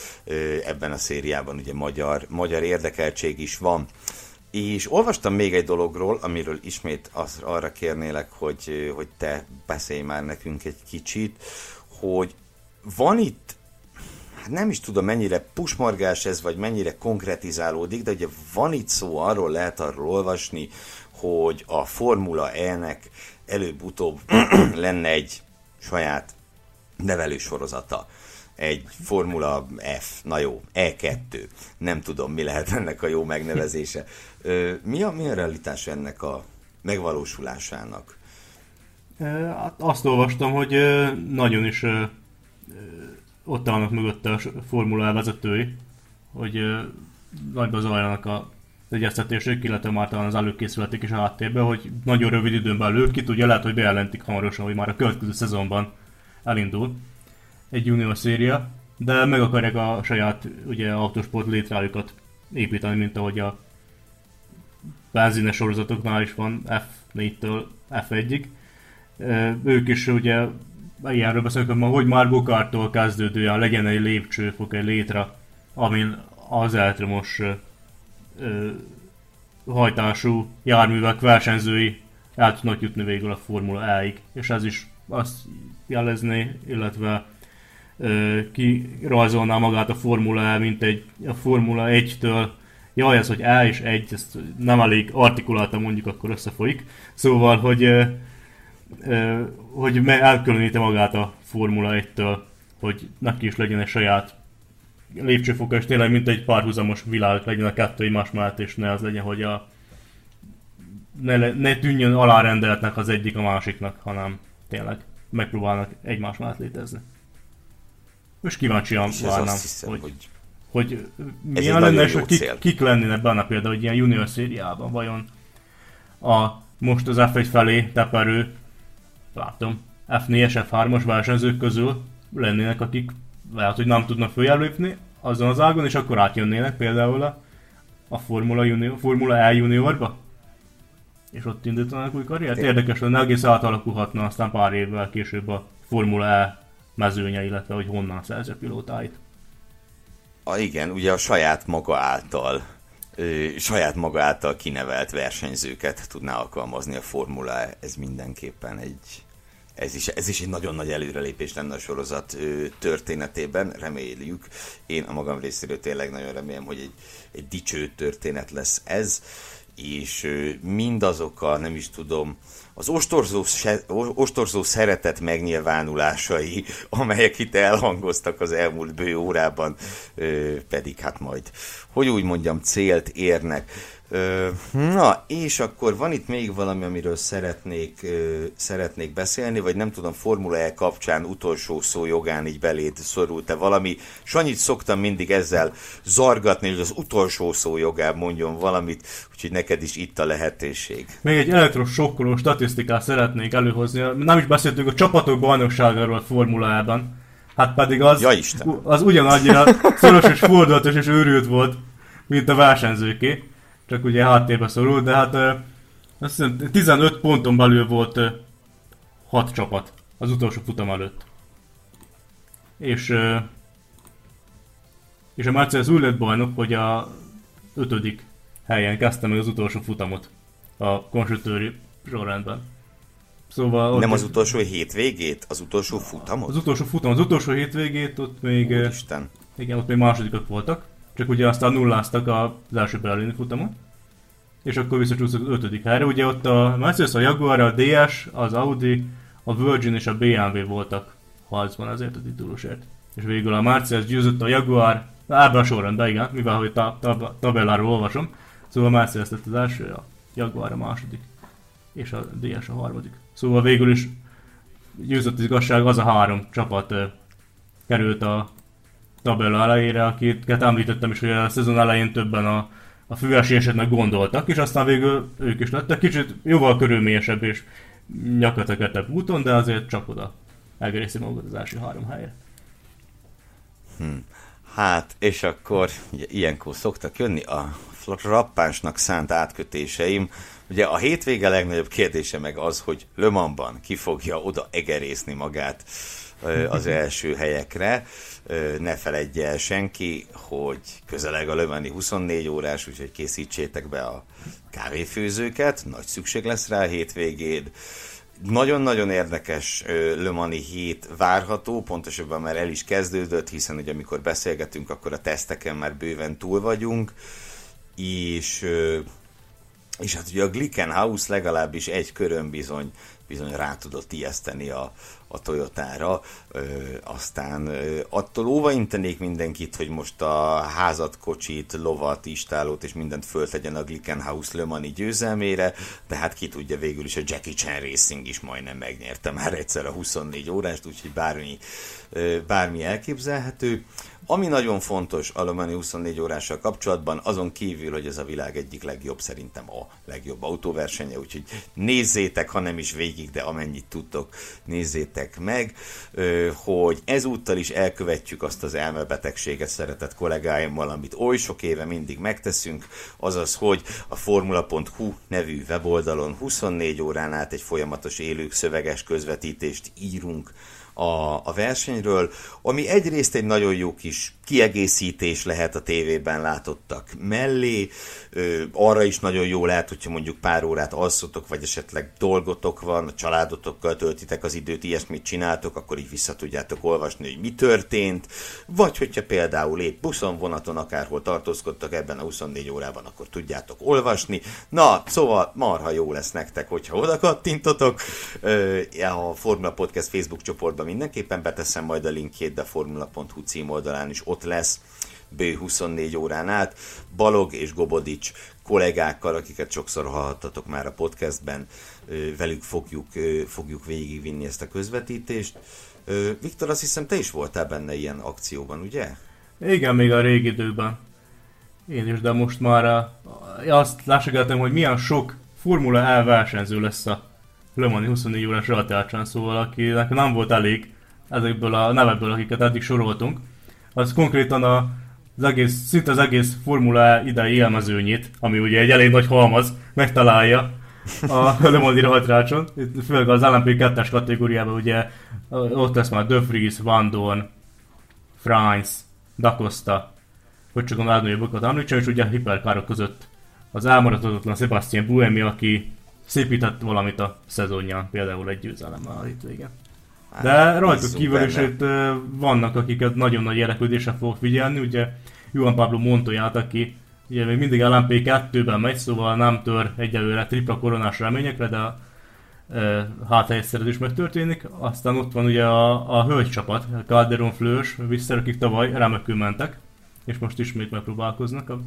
Ebben a szériában ugye magyar, magyar érdekeltség is van. És olvastam még egy dologról, amiről ismét az, arra kérnélek, hogy, hogy te beszélj már nekünk egy kicsit, hogy van itt, hát nem is tudom mennyire pusmargás ez, vagy mennyire konkretizálódik, de ugye van itt szó, arról lehet arról olvasni, hogy a Formula E-nek előbb-utóbb lenne egy saját nevelősorozata egy Formula F, na jó, E2, nem tudom, mi lehet ennek a jó megnevezése. Mi a, mi a realitás ennek a megvalósulásának? Hát azt olvastam, hogy nagyon is ott állnak mögötte a Formula vezetői, hogy nagyba zajlanak a egyeztetések, illetve már talán az előkészületek is a háttérben, hogy nagyon rövid időn belül ki tudja, lehet, hogy bejelentik hamarosan, hogy már a következő szezonban elindul egy junior széria, de meg akarják a saját ugye, autosport létrájukat építeni, mint ahogy a benzines sorozatoknál is van F4-től F1-ig. Ők is ugye ilyenről beszélünk, hogy már Gokártól kezdődően legyen egy lépcsőfok, egy létre, amin az elektromos hajtású járművek versenyzői el tudnak jutni végül a Formula E-ig, és ez is azt jelezni, illetve kirajzolná magát a Formula E, mint egy a Formula 1-től jaj, ez, hogy E és 1, ezt nem elég artikuláltan mondjuk, akkor összefolyik. Szóval, hogy, hogy elkülöníti magát a Formula 1-től, hogy neki is legyen egy saját lépcsőfoka, és tényleg mint egy párhuzamos világ legyen a kettő egymás mellett, és ne az legyen, hogy a ne, ne tűnjön alárendeletnek az egyik a másiknak, hanem tényleg megpróbálnak egymás mellett létezni. Most kíváncsian várnám, hogy, hogy, hogy milyen lenne, és hogy kik, kik lennének benne például egy ilyen junior szériában, vajon a most az F1 felé teperő, látom, F4-es, F3-as versenyzők közül lennének, akik lehet, hogy nem tudnak följelöpni azon az ágon, és akkor átjönnének például a, a Formula, junior, Formula E juniorba? És ott indítanak új karriert? Érdekes lenne, egész átalakulhatna aztán pár évvel később a Formula E mezőnye, illetve hogy honnan szerzi a pilótáit. A, igen, ugye a saját maga által saját maga által kinevelt versenyzőket tudná alkalmazni a Formula. Ez mindenképpen egy, ez is, ez is egy nagyon nagy előrelépés lenne a sorozat történetében, reméljük. Én a magam részéről tényleg nagyon remélem, hogy egy, egy dicső történet lesz ez, és ö, mindazok a, nem is tudom, az ostorzó, ostorzó szeretet megnyilvánulásai, amelyek itt elhangoztak az elmúlt bő órában, pedig hát majd, hogy úgy mondjam, célt érnek. Na, és akkor van itt még valami, amiről szeretnék, szeretnék beszélni, vagy nem tudom, Formula E kapcsán utolsó szó jogán így beléd szorult-e valami. Sanyit szoktam mindig ezzel zargatni, hogy az utolsó szó jogán mondjon valamit, úgyhogy neked is itt a lehetőség. Még egy elektrosokkoló statisztikát szeretnék előhozni. Nem is beszéltünk a csapatok bajnokságáról E-ben. Hát pedig az, ja, Isten. az ugyanannyira szoros és fordulatos és őrült volt, mint a versenyzőké csak ugye háttérbe szorult, de hát azt hiszem 15 ponton belül volt 6 csapat az utolsó futam előtt. És és a Mercedes úgy lett bajnok, hogy a ötödik helyen kezdte meg az utolsó futamot a konstruktőri sorrendben. Szóval Nem az utolsó hétvégét? Az utolsó futamot? Az utolsó futam, az utolsó hétvégét ott még... Úristen. Igen, ott még másodikak voltak. Csak ugye aztán nulláztak az első berlini futamon, és akkor visszacsúsztak az ötödik helyre. Ugye ott a Mercedes, a Jaguar, a DS, az Audi, a Virgin és a BMW voltak harcban azért a titulusért. És végül a Mercedes győzött a Jaguar, ebben a sorrendben, igen, mivel hogy a tab- tabelláról olvasom. Szóval a Mercedes lett az első, a Jaguar a második, és a DS a harmadik. Szóval végül is győzött az igazság, az a három csapat került a tabella elejére, akiket említettem is, hogy a szezon elején többen a, a főesélyesnek gondoltak, és aztán végül ők is lettek kicsit jóval körülményesebb és nyakateketebb úton, de azért csak oda elgerészi magukat az első három helyre. Hmm. Hát, és akkor ugye, ilyenkor szoktak jönni a rappánsnak szánt átkötéseim. Ugye a hétvége legnagyobb kérdése meg az, hogy Lömanban ki fogja oda egerészni magát az első helyekre. Ne feledje el senki, hogy közeleg a Lömani 24 órás, úgyhogy készítsétek be a kávéfőzőket, nagy szükség lesz rá a hétvégéd. Nagyon-nagyon érdekes Lömani hét várható, pontosabban már el is kezdődött, hiszen ugye amikor beszélgetünk, akkor a teszteken már bőven túl vagyunk, és és hát ugye a Glickenhaus legalábbis egy körön bizony, bizony rá tudott ijeszteni a, a Toyotára. Ö, aztán ö, attól óvaintenék mindenkit, hogy most a házat, kocsit, lovat, istálót és mindent föltegyen a Glickenhaus Le Mani győzelmére, de hát ki tudja végül is a Jackie Chan Racing is majdnem megnyerte már egyszer a 24 órást, úgyhogy bármi, ö, bármi elképzelhető. Ami nagyon fontos a Le Mani 24 órással kapcsolatban, azon kívül, hogy ez a világ egyik legjobb, szerintem a legjobb autóversenye, úgyhogy nézzétek, ha nem is végig, de amennyit tudtok, nézzétek meg, hogy ezúttal is elkövetjük azt az elmebetegséget szeretett kollégáimmal, amit oly sok éve mindig megteszünk, azaz, hogy a formula.hu nevű weboldalon 24 órán át egy folyamatos élő szöveges közvetítést írunk a, a versenyről, ami egyrészt egy nagyon jó kis kiegészítés lehet a tévében látottak mellé, ö, arra is nagyon jó lehet, hogyha mondjuk pár órát alszotok, vagy esetleg dolgotok van, a családotokkal töltitek az időt, ilyesmit csináltok, akkor így vissza tudjátok olvasni, hogy mi történt, vagy hogyha például épp buszon, vonaton, akárhol tartózkodtak ebben a 24 órában, akkor tudjátok olvasni. Na, szóval marha jó lesz nektek, hogyha oda kattintotok. A Formula Podcast Facebook csoportban mindenképpen beteszem majd a linkjét, de formula.hu címoldalán is ott lesz bő 24 órán át. Balog és Gobodics kollégákkal, akiket sokszor hallhattatok már a podcastben, velük fogjuk, fogjuk végigvinni ezt a közvetítést. Viktor, azt hiszem te is voltál benne ilyen akcióban, ugye? Igen, még a régi időben. Én is, de most már azt lássuk hogy milyen sok Formula E versenyző lesz a Le Mans 24 órás rajtárcsán, szóval akinek nem volt elég ezekből a nevekből, akiket eddig soroltunk, az konkrétan a, az egész, szinte az egész Formula idei élmezőnyét, ami ugye egy elég nagy halmaz, megtalálja a Le Mans rajtrácson, főleg az LMP2-es kategóriában ugye ott lesz már De Vries, Van Dorn, Franz, Da hogy csak a legnagyobbak említsem, és ugye a hiperkárok között az elmaradhatatlan Sebastian Buemi, aki szépített valamit a szezonján, például egy győzelemmel itt vége. Hát, De rajtuk kívül is itt vannak, akiket nagyon nagy érdeklődésre fogok figyelni, ugye Juan Pablo Montoyát, aki ugye még mindig LMP2-ben megy, szóval nem tör egyelőre tripla koronás reményekre, de hát egyszer is megtörténik. Aztán ott van ugye a, a hölgy csapat, a Calderon Flős, vissza, akik tavaly remekül mentek, és most ismét megpróbálkoznak a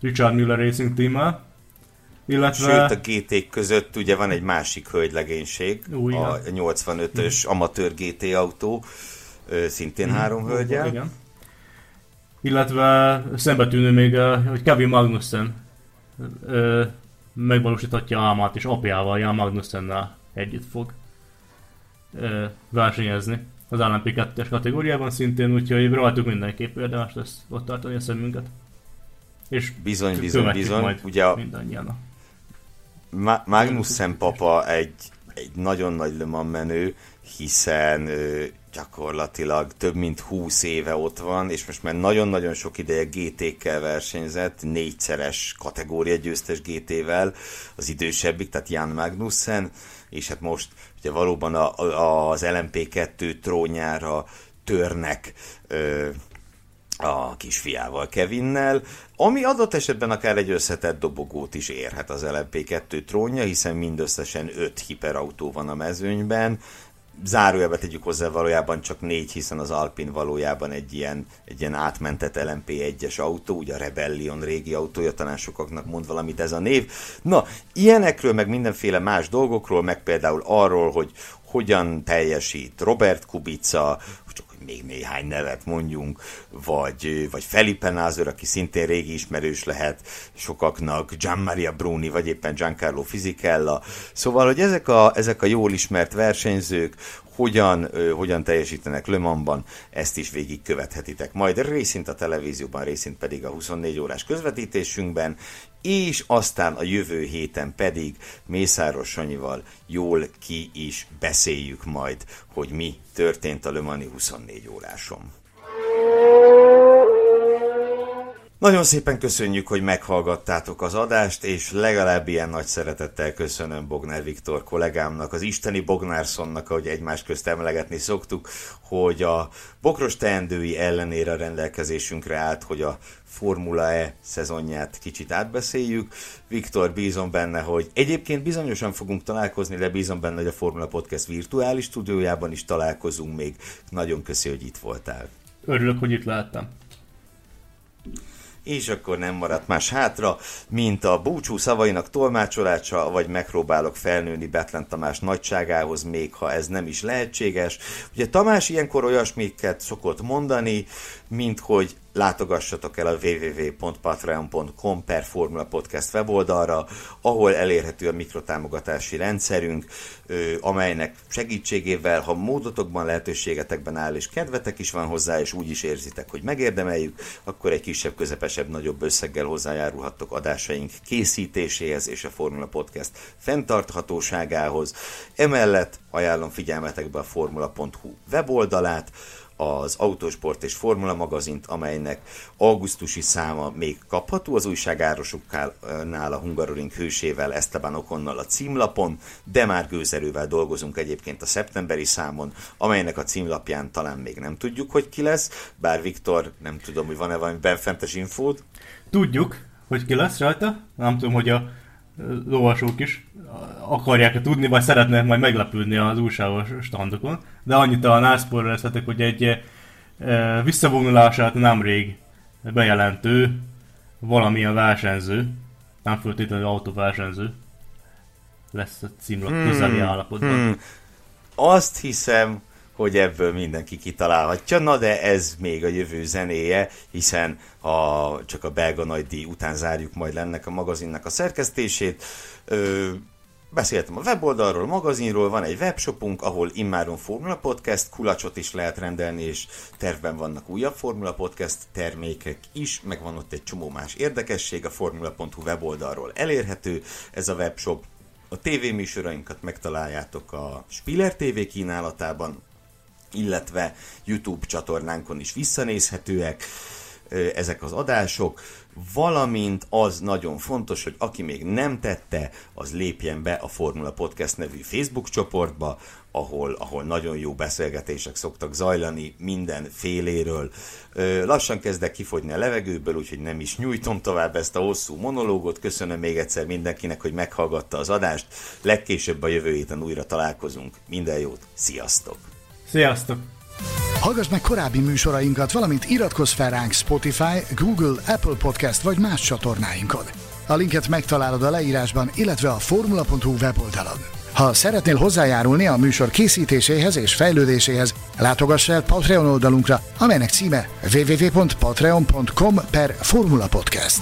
Richard Miller Racing team illetve... Sőt, a gt között ugye van egy másik hölgylegénység, Új, a 85-ös mm. amatőr GT autó, szintén mm. három hölgyel. Igen. Illetve szembetűnő még, hogy Kevin Magnussen megvalósíthatja álmát, és apjával, Jan Magnussennel együtt fog versenyezni az LMP2-es kategóriában szintén, úgyhogy rajtuk mindenképp érdemes lesz ott tartani a szemünket. És bizony, bizony, bizony. Ugye a, mindannyian. Ma- Magnussen papa egy, egy nagyon nagy Le Mans menő, hiszen ö, gyakorlatilag több mint 20 éve ott van, és most már nagyon-nagyon sok ideje GT-kkel versenyzett, négyszeres kategória győztes GT-vel, az idősebbik, tehát Jan Magnussen, és hát most ugye valóban a, a, az LMP2 trónjára törnek ö, a kisfiával, Kevinnel, ami adott esetben akár egy összetett dobogót is érhet az LMP2 trónja, hiszen mindösszesen 5 hiperautó van a mezőnyben, zárójelbe tegyük hozzá valójában csak négy, hiszen az Alpin valójában egy ilyen, egy ilyen átmentett LMP1-es autó, ugye a Rebellion régi autója, talán sokaknak mond valamit ez a név. Na, ilyenekről, meg mindenféle más dolgokról, meg például arról, hogy hogyan teljesít Robert Kubica, csak még néhány nevet mondjunk, vagy, vagy Felipe Názer, aki szintén régi ismerős lehet sokaknak, Maria Bruni, vagy éppen Giancarlo Fisichella. Szóval, hogy ezek a, ezek a jól ismert versenyzők hogyan, hogyan teljesítenek Le Mansban, ezt is végigkövethetitek. Majd részint a televízióban, részint pedig a 24 órás közvetítésünkben, és aztán a jövő héten pedig Mészáros Sanyival jól ki is beszéljük majd, hogy mi történt a Le Mani 24 óráson. Nagyon szépen köszönjük, hogy meghallgattátok az adást, és legalább ilyen nagy szeretettel köszönöm Bognár Viktor kollégámnak, az isteni Bognárszonnak, ahogy egymás közt emlegetni szoktuk, hogy a bokros teendői ellenére a rendelkezésünkre állt, hogy a Formula E szezonját kicsit átbeszéljük. Viktor, bízom benne, hogy egyébként bizonyosan fogunk találkozni, de bízom benne, hogy a Formula Podcast virtuális stúdiójában is találkozunk még. Nagyon köszi, hogy itt voltál. Örülök, hogy itt láttam és akkor nem maradt más hátra, mint a búcsú szavainak tolmácsolása, vagy megpróbálok felnőni Betlen Tamás nagyságához, még ha ez nem is lehetséges. Ugye Tamás ilyenkor olyasmiket szokott mondani, mint hogy látogassatok el a www.patreon.com per Formula Podcast weboldalra, ahol elérhető a mikrotámogatási rendszerünk, amelynek segítségével, ha módotokban, lehetőségetekben áll, és kedvetek is van hozzá, és úgy is érzitek, hogy megérdemeljük, akkor egy kisebb, közepesebb, nagyobb összeggel hozzájárulhattok adásaink készítéséhez és a Formula Podcast fenntarthatóságához. Emellett ajánlom figyelmetekbe a formula.hu weboldalát, az Autosport és Formula magazint, amelynek augusztusi száma még kapható az újságárosoknál a Hungaroring hősével, Esteban Okonnal a címlapon, de már gőzerővel dolgozunk egyébként a szeptemberi számon, amelynek a címlapján talán még nem tudjuk, hogy ki lesz, bár Viktor, nem tudom, hogy van-e valami benfentes infód. Tudjuk, hogy ki lesz rajta, nem tudom, hogy a lovasok is akarják-e tudni, vagy szeretnék majd meglepődni az újságos standokon. De annyit a nászporrezhetek, hogy egy e, visszavonulását nemrég bejelentő valamilyen versenyző, nem feltétlenül autóversenyző, lesz a címlap hmm, közeli állapotban. Hmm. Azt hiszem, hogy ebből mindenki kitalálhatja. Na de ez még a jövő zenéje, hiszen a, csak a belga nagy díj után zárjuk majd ennek a magazinnak a szerkesztését. Ö, Beszéltem a weboldalról, a magazinról, van egy webshopunk, ahol immáron Formula Podcast, kulacsot is lehet rendelni, és tervben vannak újabb Formula Podcast termékek is, meg van ott egy csomó más érdekesség, a formula.hu weboldalról elérhető ez a webshop. A tévéműsorainkat megtaláljátok a Spiller TV kínálatában, illetve YouTube csatornánkon is visszanézhetőek ezek az adások, valamint az nagyon fontos, hogy aki még nem tette, az lépjen be a Formula Podcast nevű Facebook csoportba, ahol, ahol nagyon jó beszélgetések szoktak zajlani minden féléről. Lassan kezdek kifogyni a levegőből, úgyhogy nem is nyújtom tovább ezt a hosszú monológot. Köszönöm még egyszer mindenkinek, hogy meghallgatta az adást. Legkésőbb a jövő héten újra találkozunk. Minden jót, sziasztok! Sziasztok! Hallgass meg korábbi műsorainkat, valamint iratkozz fel ránk Spotify, Google, Apple Podcast vagy más csatornáinkon. A linket megtalálod a leírásban, illetve a formula.hu weboldalon. Ha szeretnél hozzájárulni a műsor készítéséhez és fejlődéséhez, látogass el Patreon oldalunkra, amelynek címe www.patreon.com per Formula Podcast.